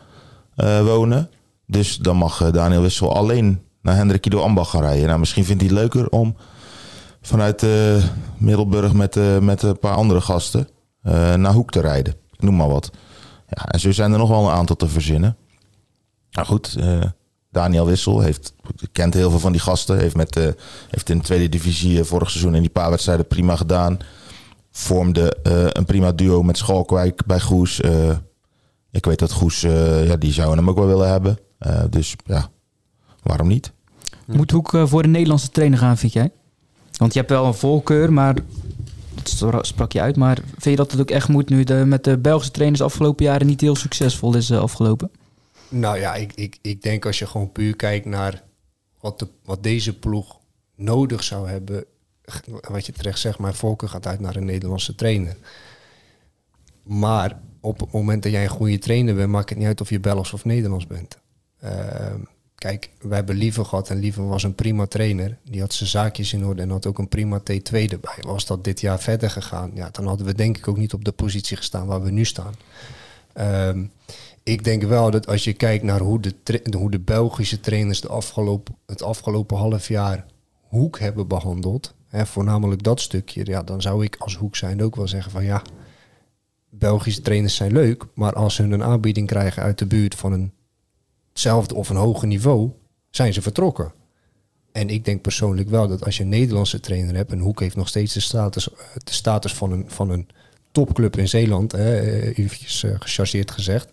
C: wonen. Dus dan mag Daniel Wissel alleen naar Hendrik Ido Ambach gaan rijden. Nou, misschien vindt hij het leuker om vanuit Middelburg met, met een paar andere gasten naar Hoek te rijden. Ik noem maar wat. Ja, en zo zijn er nog wel een aantal te verzinnen. Nou goed, eh, Daniel Wissel heeft, kent heel veel van die gasten. Heeft, met, eh, heeft in de tweede divisie eh, vorig seizoen in die paar wedstrijden prima gedaan. Vormde een prima duo met Schalkwijk bij Goes. Ik weet dat Goes, ja, die zouden hem ook wel willen hebben. Dus ja, waarom niet?
B: Moet Hoek voor de Nederlandse trainer gaan, vind jij? Want je hebt wel een voorkeur, maar... Dat spra- sprak je uit, maar vind je dat het ook echt moet nu met de Belgische trainers afgelopen jaren niet heel succesvol is afgelopen?
D: Nou ja, ik, ik, ik denk als je gewoon puur kijkt naar wat, de, wat deze ploeg nodig zou hebben. Wat je terecht zegt, mijn voorkeur gaat uit naar een Nederlandse trainer. Maar op het moment dat jij een goede trainer bent, maakt het niet uit of je Belgisch of Nederlands bent. Ehm, kijk, we hebben Liever gehad en Liever was een prima trainer. Die had zijn zaakjes in orde en had ook een prima T2 erbij. Was dat dit jaar verder gegaan, ja, dan hadden we denk ik ook niet op de positie gestaan waar we nu staan. Ehm, ik denk wel dat als je kijkt naar hoe de, hoe de Belgische trainers de afgelopen, het afgelopen half jaar Hoek hebben behandeld, hè, voornamelijk dat stukje, ja, dan zou ik als Hoek zijn ook wel zeggen van ja, Belgische trainers zijn leuk, maar als ze een aanbieding krijgen uit de buurt van een hetzelfde of een hoger niveau, zijn ze vertrokken. En ik denk persoonlijk wel dat als je een Nederlandse trainer hebt, en Hoek heeft nog steeds de status, de status van, een, van een topclub in Zeeland, hè, eh, eventjes eh, gechargeerd gezegd.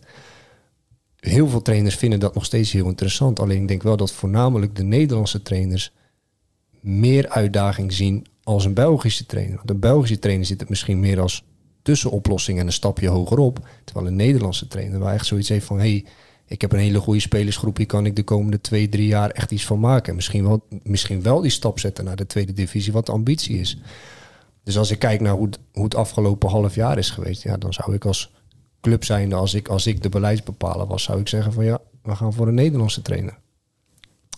D: Heel veel trainers vinden dat nog steeds heel interessant. Alleen ik denk wel dat voornamelijk de Nederlandse trainers meer uitdaging zien als een Belgische trainer. Want een Belgische trainer zit het misschien meer als tussenoplossing en een stapje hogerop. Terwijl een Nederlandse trainer wel echt zoiets heeft van... hey, ik heb een hele goede spelersgroep, hier kan ik de komende twee, drie jaar echt iets van maken. Misschien wel, misschien wel die stap zetten naar de tweede divisie, wat de ambitie is. Dus als ik kijk naar hoe het, hoe het afgelopen half jaar is geweest, ja, dan zou ik als club zijnde, als ik, als ik de beleidsbepaler was, zou ik zeggen van ja, we gaan voor een Nederlandse trainer.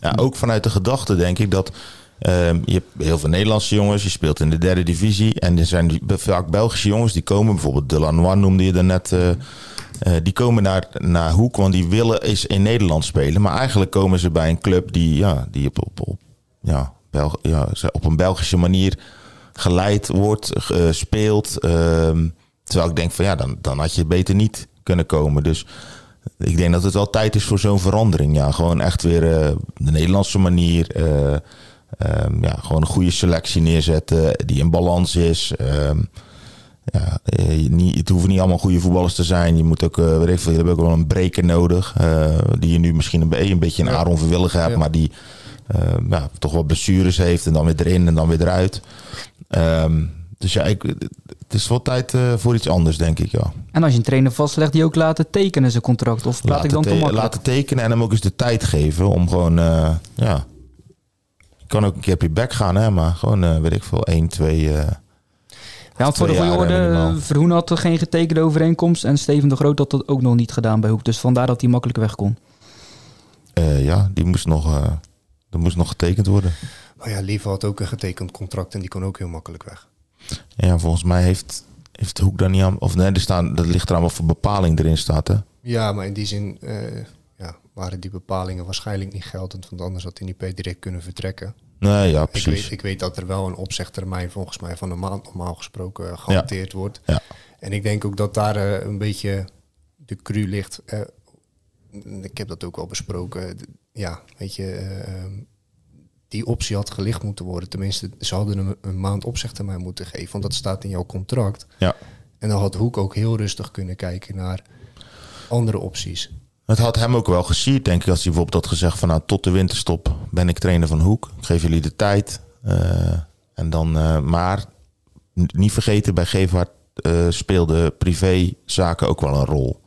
C: Ja, ook vanuit de gedachte denk ik dat ehm, je hebt heel veel Nederlandse jongens, je speelt in de derde divisie en er zijn vaak Belgische jongens die komen, bijvoorbeeld Delanois noemde je daarnet, eh eh, die komen naar, naar Hoek, want die willen eens in Nederland spelen, maar eigenlijk komen ze bij een club die, ja, die op, op, ja, Belg, ja, op een Belgische manier geleid wordt, speelt. ehm, terwijl ik denk van ja, dan, dan had je beter niet kunnen komen. Dus ik denk dat het wel tijd is voor zo'n verandering. Ja, gewoon echt weer eh, de Nederlandse manier. eh, ehm, ja, gewoon een goede selectie neerzetten die in balans is. Ehm, ja, eh, je niet, het hoeven niet allemaal goede voetballers te zijn. Je moet ook, eh weet ik veel, je hebt ook wel een breker nodig. die je nu misschien een, een beetje een. Aaron Verwilligen hebt,
D: Ja.
C: maar die ja, toch wel blessures heeft en dan weer erin en dan weer eruit. Ehm, dus ja, ik, het is wel tijd eh, voor iets anders, denk ik. Ja.
B: En als je een trainer vastlegt, die ook laten tekenen zijn contract. Of praat ik dan te makkelijk?
C: laten tekenen en hem ook eens de tijd geven om gewoon, eh, ja. Je kan ook een keer op je bek gaan, hè, maar gewoon, eh, weet ik veel, 1, 2. eh
B: Ja, want voor de goede orde, Verhoen had er geen getekende overeenkomst. En Steven de Groot had dat ook nog niet gedaan bij Hoek. Dus vandaar dat hij makkelijk weg kon.
C: eh, ja, die moest nog, eh dat moest nog getekend worden.
D: Maar ja, Lieve had ook een getekend contract en die kon ook heel makkelijk weg.
C: Ja, volgens mij heeft, heeft Hoek daar niet aan... Of nee, er staan, dat ligt eraan wat voor bepaling erin staat, hè?
D: Ja, maar in die zin eh, ja, waren die bepalingen waarschijnlijk niet geldend, want anders had hij niet per direct kunnen vertrekken.
C: Nee, ja,
D: Ik
C: precies.
D: weet, ik weet dat er wel een opzegtermijn volgens mij van een maand normaal gesproken gehanteerd wordt.
C: Ja.
D: En ik denk ook dat daar eh, een beetje de cru ligt. Eh, ik heb dat ook al besproken. Ja, weet je, eh, ehm, die optie had gelicht moeten worden. Tenminste, ze hadden hem een maand opzegtermijn moeten geven, want dat staat in jouw contract.
C: Ja.
D: En dan had Hoek ook heel rustig kunnen kijken naar andere opties.
C: Het had hem ook wel gesierd, denk ik, als hij bijvoorbeeld had gezegd van nou, tot de winterstop ben ik trainer van Hoek. Ik geef jullie de tijd. Eh, en dan, eh, maar niet vergeten, bij Gevaart eh speelde privézaken ook wel een rol.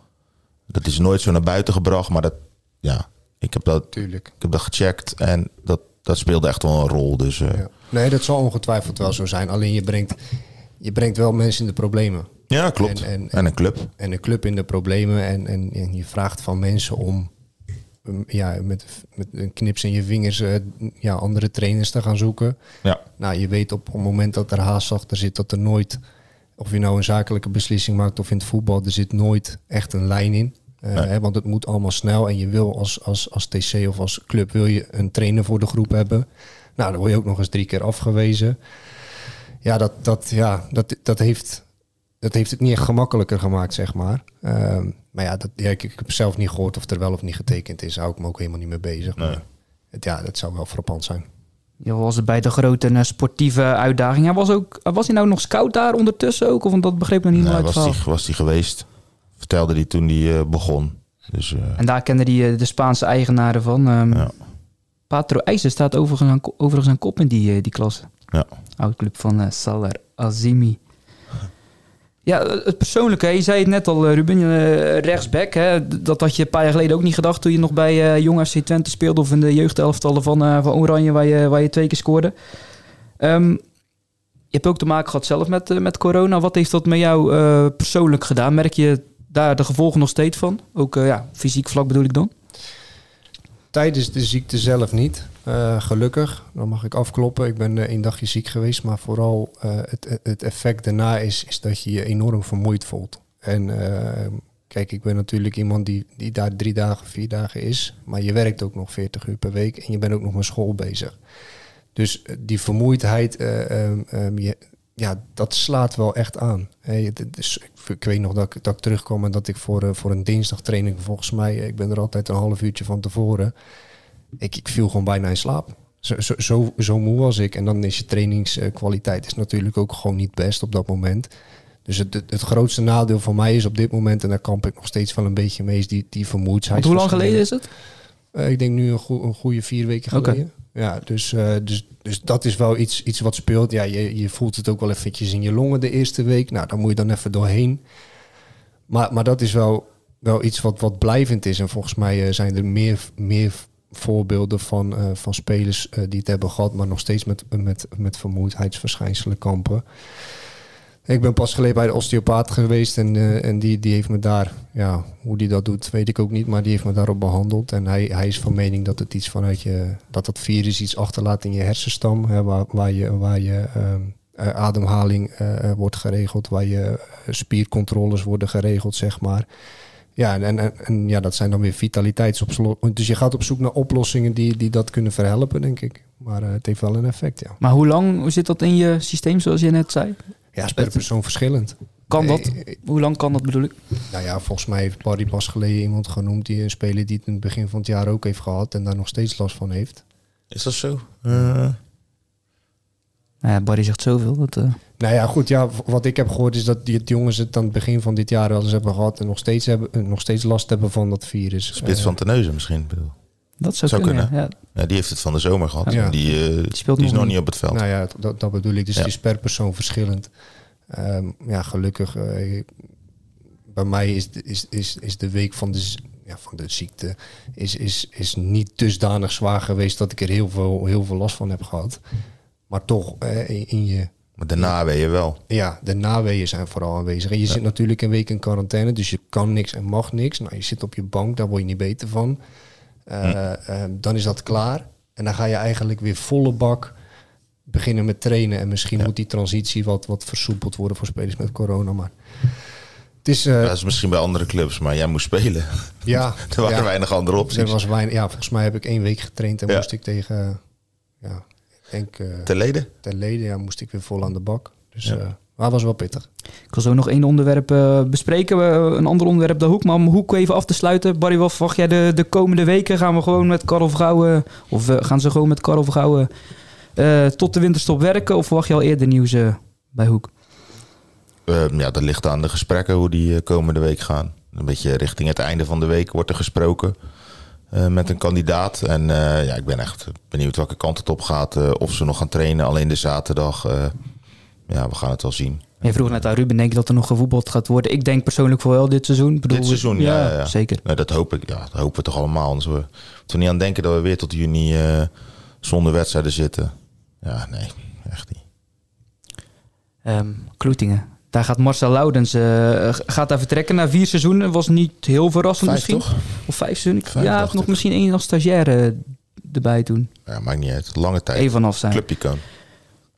C: Dat is nooit zo naar buiten gebracht, maar dat, ja, ik heb dat,
D: Tuurlijk.
C: ik heb dat gecheckt en dat, dat speelde echt wel een rol. Dus eh, ja.
D: Ja. Nee, dat zal ongetwijfeld wel zo zijn. Alleen je brengt, je brengt wel mensen in de problemen.
C: klopt.
D: En-
C: En,
D: en-
C: een club.
D: En een club in de problemen. En, en, en je vraagt van mensen om um, ja, met, met een knips in je vingers eh, ja, andere trainers te gaan zoeken.
C: Ja.
D: Nou, je weet op het moment dat er haast achter zit, dat er nooit, of je nou een zakelijke beslissing maakt of in het voetbal, er zit nooit echt een lijn in. Eh,
C: Nee.
D: hè, want het moet allemaal snel en je wil als, als, als TC of als club wil je een trainer voor de groep hebben. Nou, dan word je ook nog eens drie keer afgewezen. Ja, dat, dat, ja, dat, dat, heeft, dat heeft het niet echt gemakkelijker gemaakt, zeg maar. Ehm, maar ja, dat, ja ik, ik heb zelf niet gehoord of er wel of niet getekend is. Hou ik me ook helemaal niet mee bezig.
C: Nee.
D: Maar het, ja, dat zou wel frappant zijn.
B: Ja, was het bij de grote eh, sportieve uitdaging. Hij was, ook, was hij nou nog scout daar ondertussen ook? Of want dat begreep ik nog niet helemaal uit
C: was,
B: verhaal.
C: was die geweest. Vertelde hij toen hij eh, begon. Dus eh,
B: En daar kende hij eh, de Spaanse eigenaren van. ehm
C: Ja.
B: Patro IJzer staat overigens aan, overigens aan kop in die, die klasse.
C: ja.
B: Oud-club van Salar Azimi. Ja, het persoonlijke, je zei het net al, Ruben, rechtsback. Hè, dat had je een paar jaar geleden ook niet gedacht toen je nog bij Jong FC Twente speelde of in de jeugdelftallen van, van Oranje, waar je, waar je twee keer scoorde. Ehm, je hebt ook te maken gehad zelf met, met corona. Wat heeft dat met jou persoonlijk gedaan? Merk je daar de gevolgen nog steeds van? Ook eh, ja, fysiek vlak bedoel ik dan?
D: Tijdens de ziekte zelf niet. Eh, gelukkig, dan mag ik afkloppen. Ik ben eh, een dagje ziek geweest, maar vooral het, het effect daarna is, is dat je je enorm vermoeid voelt. En kijk, ik ben natuurlijk iemand die, die daar drie dagen, vier dagen is, maar je werkt ook nog 40 uur per week en je bent ook nog met school bezig. Dus die vermoeidheid, eh, ehm, ehm, je, ja, dat slaat wel echt aan. Hey, is, ik, ik weet nog dat ik, dat ik terugkwam en dat ik voor, eh, voor een dinsdagtraining, volgens mij, ik ben er altijd een half uurtje van tevoren, ik, ik viel gewoon bijna in slaap. Zo, zo, zo, zo moe was ik. En dan is je trainingskwaliteit is natuurlijk ook gewoon niet best op dat moment. Dus het, het, het grootste nadeel voor mij is op dit moment, en daar kamp ik nog steeds wel een beetje mee, is die, die vermoeidheid.
B: Want hoe lang geleden is het?
D: Eh, ik denk nu een, goe- een goede vier weken geleden. Ja, dus, eh, dus, dus dat is wel iets, iets wat speelt. Ja, je, je voelt het ook wel eventjes in je longen de eerste week. Nou, daar moet je dan even doorheen. Maar, maar dat is wel, wel iets wat, wat blijvend is. En volgens mij eh, zijn er meer, meer voorbeelden van, eh, van spelers die het hebben gehad, maar nog steeds met, met, met vermoeidheidsverschijnselen kampen. Ik ben pas geleden bij de osteopaat geweest en, eh, en die, die heeft me daar, ja, hoe die dat doet, weet ik ook niet, maar die heeft me daarop behandeld. En hij, hij is van mening dat het iets vanuit je, dat dat virus iets achterlaat in je hersenstam, hè, waar, waar je, waar je ehm, eh, ademhaling eh, wordt geregeld, waar je spiercontroles worden geregeld, zeg maar. Ja, en, en, ja, dat zijn dan weer vitaliteitsoplossingen. Dus je gaat op zoek naar oplossingen die, die dat kunnen verhelpen, denk ik. Maar het heeft wel een effect, ja.
B: Maar hoe lang zit dat in je systeem, zoals je net zei?
D: Ja, is per persoon verschillend.
B: Kan dat?
D: Eh,
B: Hoe lang kan dat bedoel ik?
D: Nou ja, volgens mij heeft Barry pas geleden iemand genoemd die een speler die het in het begin van het jaar ook heeft gehad en daar nog steeds last van heeft.
C: Is dat zo? Eh,
B: Nou ja, Barry zegt zoveel. Dat, eh,
D: Nou ja, goed, ja, wat ik heb gehoord is dat die het jongens het aan het begin van dit jaar wel eens hebben gehad en nog steeds, hebben, nog steeds last hebben van dat virus.
C: Spits
D: Eh,
C: van Teneuzen misschien. bedoel.
B: Dat zou,
C: Zou
B: kunnen.
C: kunnen.
B: Ja.
C: Ja, die heeft het van de zomer gehad.
D: Ja.
C: Die, eh, die,
B: speelt
C: is
B: nog
C: nog
B: niet.
C: op het veld.
D: Nou ja, dat, dat bedoel ik. Dus
C: Ja.
D: het is per persoon verschillend. Ehm, ja, gelukkig. eh, bij mij is, de- is, is, is de week van de, ja, van de ziekte is, is, is niet dusdanig zwaar geweest dat ik er heel veel, heel veel last van heb gehad. Maar toch, eh, in, in je,
C: Maar daarna weet je wel.
D: ja, de naweeën zijn vooral aanwezig. En je zit natuurlijk een week in quarantaine, dus je kan niks en mag niks. Nou, je zit op je bank, daar word je niet beter van. Eh, eh, dan is dat klaar. En dan ga je eigenlijk weer volle bak beginnen met trainen. En misschien moet die transitie wat, wat versoepeld worden voor spelers met corona. Maar het is... eh,
C: Dat is misschien bij andere clubs, maar jij moest spelen.
D: ja, <laughs>
C: Er waren
D: ja,
C: weinig andere
D: er
C: opties.
D: was weinig, ja, volgens mij heb ik één week getraind en moest ik tegen... Ja, ik denk...
C: Te leden?
D: ten leden ja, moest ik weer vol aan de bak. Dus
C: Ja.
D: Maar het was wel pittig.
B: Ik wil zo nog één onderwerp eh, bespreken. Een ander onderwerp, de hoek. Maar om hoek even af te sluiten. Barry, wat verwacht jij de, de komende weken? Gaan we gewoon met Karel Vergouwen... Of eh, gaan ze gewoon met Karel Vergouwen eh, tot de winterstop werken? Of verwacht je al eerder nieuws bij Hoek?
C: Eh, ja, dat ligt aan de gesprekken hoe die komende week gaan. Een beetje richting het einde van de week wordt er gesproken eh, met een kandidaat. En eh, ja, ik ben echt benieuwd welke kant het op gaat. eh, of ze nog gaan trainen alleen de zaterdag. Ja, we gaan het wel zien.
B: Je vroeg net aan Ruben, denk je dat er nog gevoetbald gaat worden? Ik denk persoonlijk voor wel dit seizoen. Bedoel,
C: Dit seizoen, ja, ja, ja.
B: Zeker.
C: Dat hoop ik. Ja, dat hopen we toch allemaal. Anders we, moeten niet aan denken dat we weer tot juni eh, zonder wedstrijden zitten. Ja, nee, echt niet.
B: Ehm, Kloetingen. Daar gaat Marcel Loudens eh, gaat daar vertrekken na vier seizoenen. Was niet heel verrassend
C: Vijf,
B: misschien.
C: toch?
B: Of vijf seizoenen.
C: Vijf,
B: ja, nog
C: ik.
B: misschien één als stagiair eh, erbij toen.
C: Ja, maakt niet uit. Lange tijd.
B: Even vanaf zijn.
C: Clubicoon.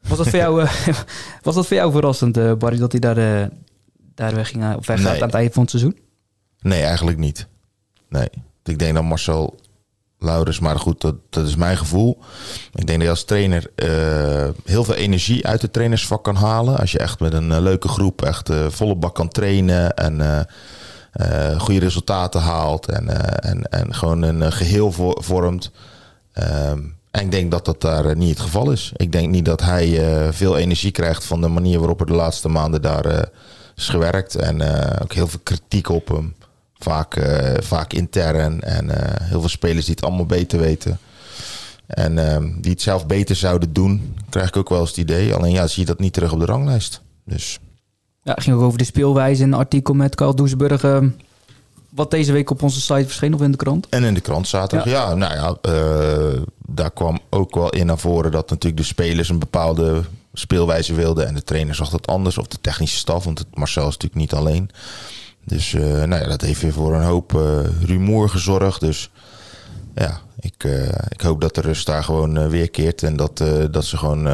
B: Was dat voor jou, eh, <laughs> was dat voor jou verrassend, eh, Barry, dat hij daar, eh, daar weg ging, of weggaat
C: Nee.
B: aan het einde van het seizoen?
C: Nee, eigenlijk niet. Nee. Ik denk dat Marcel Laurens, maar goed, dat, dat is mijn gevoel. Ik denk dat je als trainer heel veel energie uit het trainersvak kan halen. Als je echt met een leuke groep echt volle bak kan trainen en goede resultaten haalt en, en, en gewoon een eh, geheel vo- vormt. Ehm, en ik denk dat dat daar eh, niet het geval is. Ik denk niet dat hij eh, veel energie krijgt van de manier waarop er de laatste maanden daar eh, is gewerkt. En ook heel veel kritiek op hem. Vaak, vaak intern. En heel veel spelers die het allemaal beter weten. En ehm, die het zelf beter zouden doen, krijg ik ook wel eens het idee. Alleen ja, zie je dat niet terug op de ranglijst. Dus
B: Ja, het ging ook over de speelwijze in een artikel met Carl Doesburg. Wat deze week op onze site verscheen of in de krant.
C: En in de krant zaterdag, ja, nou ja, eh, daar kwam ook wel in naar voren dat natuurlijk de spelers een bepaalde speelwijze wilden. En de trainer zag dat anders, of de technische staf, want het, Marcel is natuurlijk niet alleen. Dus eh, nou ja, dat heeft weer voor een hoop eh, rumoer gezorgd. Dus ja, ik, ik hoop dat de rust daar gewoon eh, weerkeert. En dat, dat ze gewoon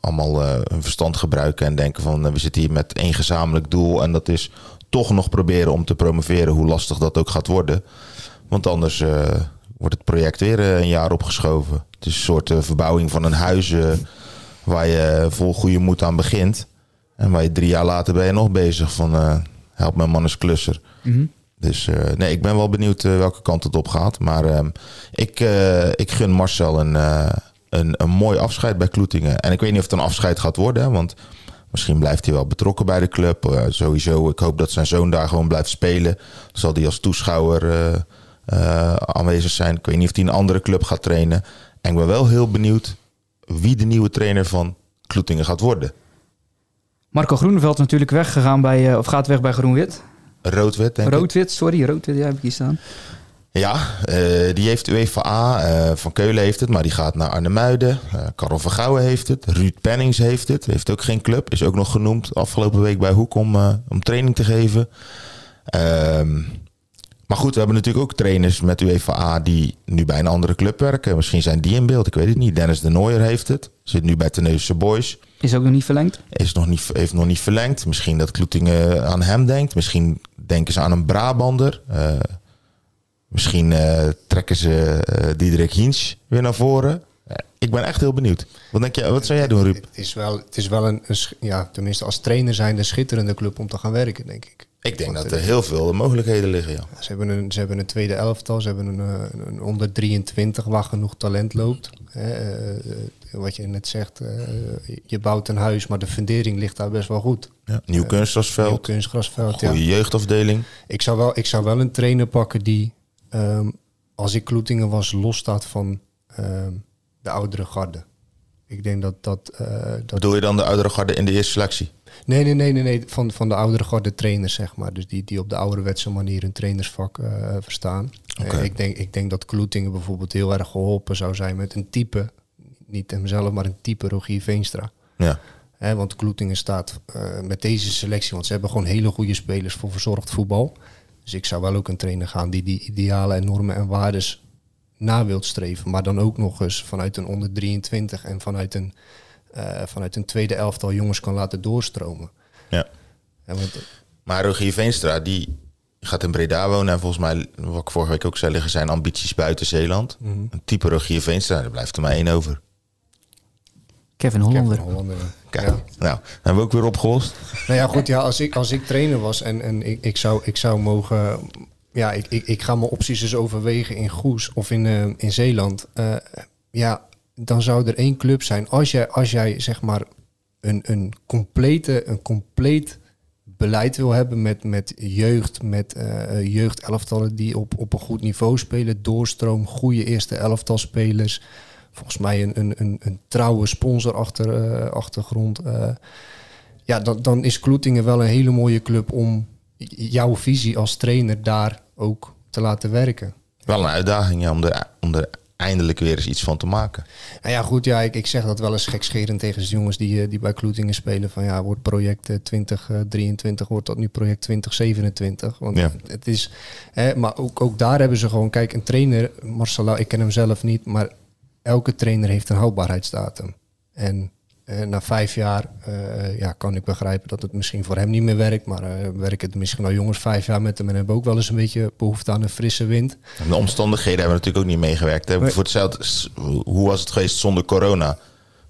C: allemaal hun verstand gebruiken en denken van we zitten hier met één gezamenlijk doel. En dat is toch nog proberen om te promoveren, hoe lastig dat ook gaat worden. Want anders eh, wordt het project weer eh, een jaar opgeschoven. Het is een soort eh, verbouwing van een huis waar je vol goede moed aan begint. En waar je drie jaar later ben je nog bezig van help mijn man eens klusser. Dus eh, nee, ik ben wel benieuwd welke kant het op gaat. Maar ehm, ik, ik gun Marcel een, een, een mooi afscheid bij Kloetingen. En ik weet niet of het een afscheid gaat worden. hè, Want misschien blijft hij wel betrokken bij de club. Eh, sowieso, ik hoop dat zijn zoon daar gewoon blijft spelen. Zal hij als toeschouwer eh, eh, aanwezig zijn. Ik weet niet of hij een andere club gaat trainen. En ik ben wel heel benieuwd wie de nieuwe trainer van Kloetingen gaat worden.
B: Marco Groeneveld is natuurlijk weggegaan bij, of gaat weg bij Groenwit.
C: Rood-wit, denk ik.
B: Roodwit, sorry, Roodwit, ja, heb ik hier staan.
C: Ja, eh, die heeft UEFA A. eh, van Keulen heeft het, maar die gaat naar Arnhemuiden. Uh, Karel Vergouwen heeft het. Ruud Pennings heeft het. Heeft ook geen club. Is ook nog genoemd afgelopen week bij Hoek om, eh, om training te geven. Ehm, maar goed, we hebben natuurlijk ook trainers met UEFA A die nu bij een andere club werken. Misschien zijn die in beeld, ik weet het niet. Dennis de Nooier heeft het. Zit nu bij Tenneuze Boys.
B: Is ook nog niet verlengd.
C: Is nog niet, heeft nog niet verlengd. Misschien dat Kloetingen aan hem denkt. Misschien denken ze aan een Brabander. Misschien eh, trekken ze eh Diederik Hiens weer naar voren. Eh, ik ben echt heel benieuwd. Wat, denk je, wat zou jij doen, Ruud?
D: Het is wel, het is wel een, ja, tenminste als trainer zijn een schitterende club om te gaan werken, denk ik.
C: Ik denk
D: Want,
C: dat er heel veel mogelijkheden liggen, ja.
D: Ze hebben een, ze hebben een tweede elftal, ze hebben een, een onder 23 waar genoeg talent loopt. Hè, wat je net zegt, je bouwt een huis, maar de fundering ligt daar best wel goed.
C: ja. Nieuw
D: Nieuw
C: kunstgrasveld,
D: kunstgrasveld, ja.
C: goede jeugdafdeling.
D: Ik zou, wel, ik zou wel een trainer pakken die, ehm, als ik Kloetingen was, losstaat van ehm, de oudere garde. Ik denk dat dat... eh, dat
C: Bedoel je dan de oudere garde in de eerste selectie?
D: Nee, nee, nee, nee, nee. Van, van de oudere garde trainers, zeg maar. Dus die, die op de ouderwetse manier een trainersvak eh, verstaan. Eh, ik, denk, ik denk dat Kloetingen bijvoorbeeld heel erg geholpen zou zijn met een type, niet hemzelf, maar een type Rogier Veenstra.
C: Ja.
D: Want Kloetingen staat met deze selectie, want ze hebben gewoon hele goede spelers voor verzorgd voetbal. Dus ik zou wel ook een trainer gaan die die idealen en normen en waardes na wilt streven. Maar dan ook nog eens vanuit een onder 23 en vanuit een, eh, vanuit een tweede elftal jongens kan laten doorstromen.
C: Ja.
D: En want,
C: Maar Rogier Veenstra, die gaat in Breda wonen. En volgens mij, wat ik vorige week ook zei, liggen zijn ambities buiten Zeeland. Een type Rogier Veenstra, daar blijft er maar één over.
B: Kevin Hollander.
D: Kevin Hollander,
C: Kijk,
D: ja.
C: nou, hebben we ook weer opgelost.
D: Nou ja, goed, ja, als, ik, als ik trainer was en, en ik, ik, zou, ik zou mogen... Ja, ik, ik, ik ga mijn opties eens overwegen in Goes of in, eh, in Zeeland. Eh, ja, dan zou er één club zijn. Als jij, als jij zeg maar een, een, complete, een compleet beleid wil hebben met, met jeugd, met eh jeugdelftallen die op, op een goed niveau spelen, doorstroom, goede eerste elftalspelers. Volgens mij een, een, een, een trouwe sponsor achter, eh, achtergrond. eh, ja, dan, dan is Kloetingen wel een hele mooie club om jouw visie als trainer daar ook te laten werken.
C: Wel een uitdaging ja, om, er, om er eindelijk weer eens iets van te maken.
D: Nou ja, goed, ja, ik, ik zeg dat wel eens gekscherend tegen de jongens die, eh, die bij Kloetingen spelen. Van ja, wordt project eh, 2023, wordt dat nu project 2027? Want
C: Ja.
D: het is, hè, maar ook, ook daar hebben ze gewoon, kijk, een trainer, Marcelo, ik ken hem zelf niet, maar elke trainer heeft een houdbaarheidsdatum. En eh, na vijf jaar eh, ja, kan ik begrijpen dat het misschien voor hem niet meer werkt. Maar eh werken het misschien al jongens vijf jaar met hem en hebben ook wel eens een beetje behoefte aan een frisse wind.
C: En de omstandigheden hebben natuurlijk ook niet meegewerkt. Hè. Voor hetzelfde, hoe was het geweest zonder corona?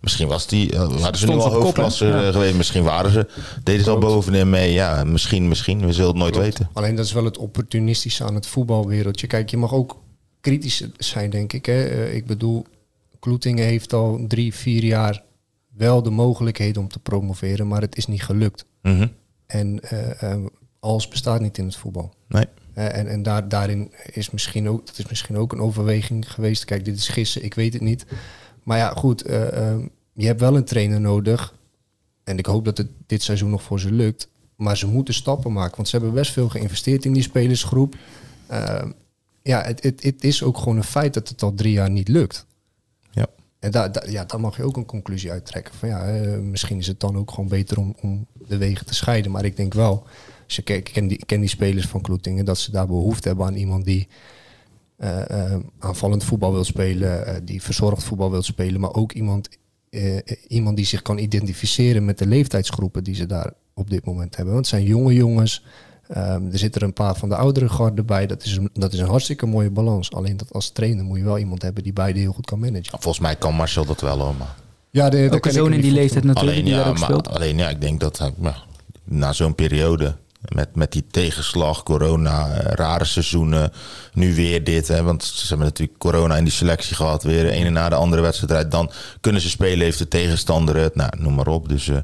C: Misschien was die, waren ze nu al hoofdklasse
B: Ja.
C: geweest. Misschien waren ze, deden ze al bovenin mee. Ja, misschien, misschien. We zullen het nooit
D: Klopt.
C: weten.
D: Alleen dat is wel het opportunistische aan het voetbalwereldje. Kijk, je mag ook kritisch zijn, denk ik. Hè? Ik bedoel, Kloetingen heeft al drie, vier jaar wel de mogelijkheden om te promoveren, maar het is niet gelukt.
C: Mhm.
D: En eh, alles bestaat niet in het voetbal.
C: Nee.
D: Eh, en en daar, daarin is misschien, ook, dat is misschien ook een overweging geweest. Kijk, dit is gissen, ik weet het niet. Maar ja, goed, je hebt wel een trainer nodig. En ik hoop dat het dit seizoen nog voor ze lukt. Maar ze moeten stappen maken, want ze hebben best veel geïnvesteerd in die spelersgroep. Ja, het, het, het is ook gewoon een feit dat het al drie jaar niet lukt. En daar, ja, daar mag je ook een conclusie uittrekken. Van ja, eh, misschien is het dan ook gewoon beter om, om de wegen te scheiden. Maar ik denk wel, als je ken die, die spelers van Kloetingen, dat ze daar behoefte hebben aan iemand die eh, eh, aanvallend voetbal wil spelen, die verzorgd voetbal wil spelen, maar ook iemand, iemand die zich kan identificeren met de leeftijdsgroepen die ze daar op dit moment hebben. Want het zijn jonge jongens. Ehm, er zitten er een paar van de oudere garde bij. Dat is, een, dat is een hartstikke mooie balans. Alleen dat als trainer moet je wel iemand hebben die beide heel goed kan managen.
C: Volgens mij kan Marcel dat wel hoor. Maar
D: Ja, de,
B: Ook een zoon in die leeftijd natuurlijk
C: alleen,
B: die
C: ja,
B: daar ook
C: maar,
B: speelt.
C: alleen ja, ik denk dat hij, ja, na zo'n periode met, met die tegenslag, corona, eh, rare seizoenen, nu weer dit. Hè, want ze hebben natuurlijk corona in die selectie gehad, weer de ene na de andere wedstrijd. Dan kunnen ze spelen, heeft de tegenstander het, nou, noem maar op. Dus eh,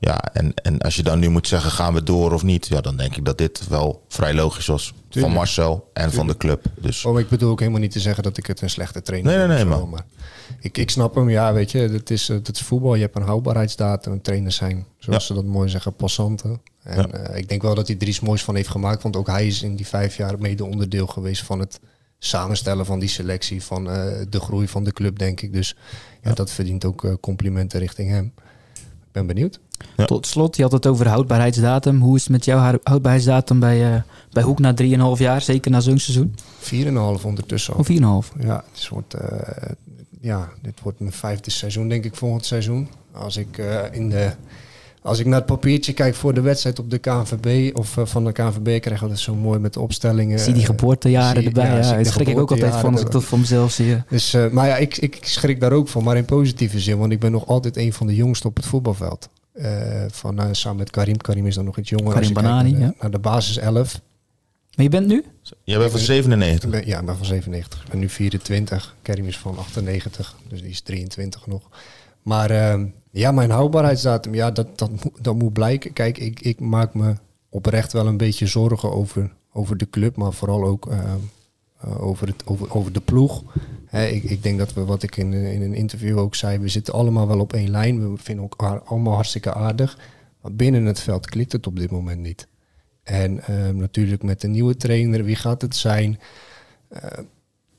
C: ja, en, en als je dan nu moet zeggen, gaan we door of niet? Ja, dan denk ik dat dit wel vrij logisch was.
D: Tuurlijk.
C: Van Marcel en van de club. Dus
D: Oh, ik bedoel ook helemaal niet te zeggen dat ik het een slechte trainer
C: Nee, nee, nee,
D: maar ik, ik snap hem, ja, weet je, dat is, dat is voetbal. Je hebt een houdbaarheidsdatum. En trainers zijn, zoals
C: Ja.
D: ze dat mooi zeggen, passanten. En
C: Ja.
D: eh, ik denk wel dat hij er iets moois van heeft gemaakt. Want ook hij is in die vijf jaar mede onderdeel geweest van het samenstellen van die selectie. Van eh, de groei van de club, denk ik. Dus ja, dat verdient ook eh, complimenten richting hem. Ik ben benieuwd.
C: Ja.
B: Tot slot, je had het over houdbaarheidsdatum. Hoe is het met jouw hou- houdbaarheidsdatum bij, eh, bij Hoek na 3,5 jaar? Zeker na zo'n seizoen?
D: 4,5 ondertussen al.
B: Of 4,5?
D: Ja, het wordt, eh, ja, dit wordt mijn vijfde seizoen, denk ik, volgend seizoen. Als ik, eh, in de, als ik naar het papiertje kijk voor de wedstrijd op de KNVB of eh, van de KNVB, krijgen we dat zo mooi met de opstellingen.
B: zie die
D: Eh,
B: geboortejaren
D: zie-
B: erbij.
D: ja,
B: daar schrik ik ook altijd van als ik dat voor mezelf zie.
D: Dus, eh, maar ja, ik, ik schrik daar ook van, maar in positieve zin, want ik ben nog altijd een van de jongsten op het voetbalveld. Eh, van, samen met Karim. Karim is dan nog iets jonger.
B: Karim Banani,
D: naar, de,
B: ja.
D: naar de basis 11.
B: Maar je bent nu?
C: jij bent van 97.
D: Ik ben, ja, ik ben van 97. Ik ben nu 24. Kerim is van 98, dus die is 23 nog. Maar ehm, ja, mijn houdbaarheidsdatum, ja, dat, dat, dat moet blijken. Kijk, ik, ik maak me oprecht wel een beetje zorgen over, over de club, maar vooral ook ehm, eh, over, het, over, over de ploeg. Ik, ik denk dat we, wat ik in, in een interview ook zei, we zitten allemaal wel op één lijn. We vinden elkaar allemaal hartstikke aardig. Maar binnen het veld klikt het op dit moment niet. En ehm, natuurlijk met de nieuwe trainer, wie gaat het zijn? Eh,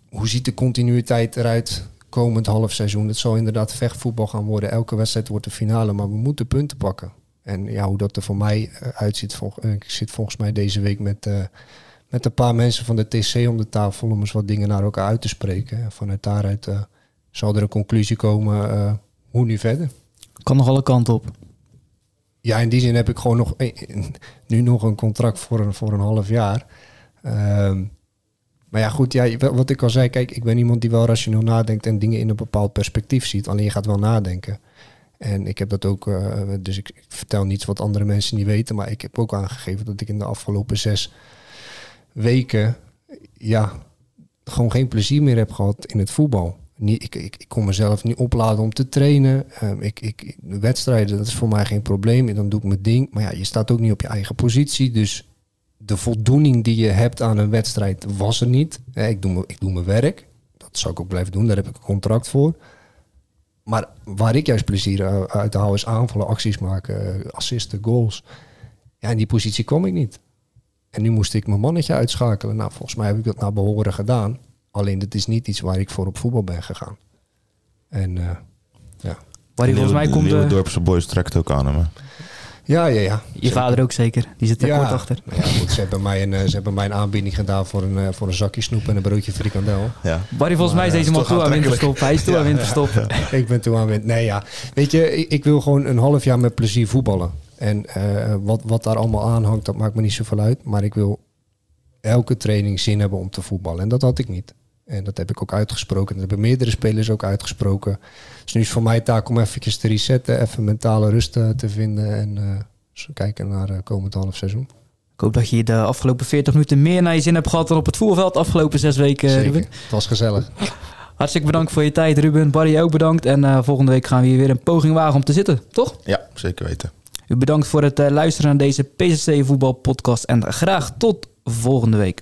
D: hoe ziet de continuïteit eruit komend half seizoen? Het zal inderdaad vechtvoetbal gaan worden. Elke wedstrijd wordt de finale, maar we moeten punten pakken. En ja, hoe dat er voor mij eh, uitziet, volg, eh, ik zit volgens mij deze week met, eh, met een paar mensen van de TC om de tafel om eens wat dingen naar elkaar uit te spreken. En vanuit daaruit zal er een conclusie komen hoe nu verder.
B: Kan nog alle kanten op.
D: Ja, in die zin heb ik gewoon nog <laughs> nu nog een contract voor een, voor een half jaar. Ehm, maar ja, goed, ja, wat ik al zei, kijk, ik ben iemand die wel rationeel nadenkt en dingen in een bepaald perspectief ziet. Alleen je gaat wel nadenken. En ik heb dat ook, eh, dus ik, vertel niets wat andere mensen niet weten, maar ik heb ook aangegeven dat ik in de afgelopen zes weken, ja, gewoon geen plezier meer heb gehad in het voetbal. Niet, ik, ik, ik kon mezelf niet opladen om te trainen. Ehm, ik, ik, de wedstrijden, dat is voor mij geen probleem. En dan doe ik mijn ding. Maar ja, je staat ook niet op je eigen positie. Dus de voldoening die je hebt aan een wedstrijd was er niet. Eh, Ik doe, me- ik doe mijn werk. Dat zal ik ook blijven doen. Daar heb ik een contract voor. Maar waar ik juist plezier eh, uit haal is aanvallen, acties maken, eh, assisten, goals. Ja, in die positie kwam ik niet. En nu moest ik mijn mannetje uitschakelen. Nou, volgens mij heb ik dat naar behoren gedaan. Alleen dat is niet iets waar ik voor op voetbal ben gegaan. En eh, ja.
B: Barry, volgens mij komt de,
C: Dorpse Boys trekt ook aan hem. hè?
D: Ja, ja, ja.
B: je vader ook zeker. Die zit er
D: ja,
B: kort achter.
D: Ja, goed, ze, hebben mij een, eh, ze hebben mij een aanbieding gedaan voor een, eh, voor een zakje snoep en een broodje frikandel.
C: Ja.
B: Barry, volgens mij is deze
C: eh,
B: man toe aan winterstop. Hij is toe aan winterstop.
D: ik ben toe aan win. Nee, ja. Weet je, ik, ik wil gewoon een half jaar met plezier voetballen. En eh, wat, wat daar allemaal aan hangt, dat maakt me niet zoveel uit. Maar ik wil elke training zin hebben om te voetballen. En dat had ik niet. En dat heb ik ook uitgesproken. Dat hebben meerdere spelers ook uitgesproken. Dus nu is het voor mij taak om eventjes te resetten. Even mentale rust eh, te vinden. En eh, zo kijken naar eh, komend half seizoen.
B: Ik hoop dat je de afgelopen 40 minuten meer naar je zin hebt gehad dan op het voetbalveld de afgelopen zes weken,
D: Zeker.
B: Ruben.
D: Het was gezellig.
B: Hartstikke bedankt voor je tijd, Ruben. Barry ook bedankt. En eh, volgende week gaan we hier weer een poging wagen om te zitten, toch?
C: ja, zeker weten.
B: U bedankt voor het luisteren naar deze PCC Voetbal Podcast. En graag tot volgende week.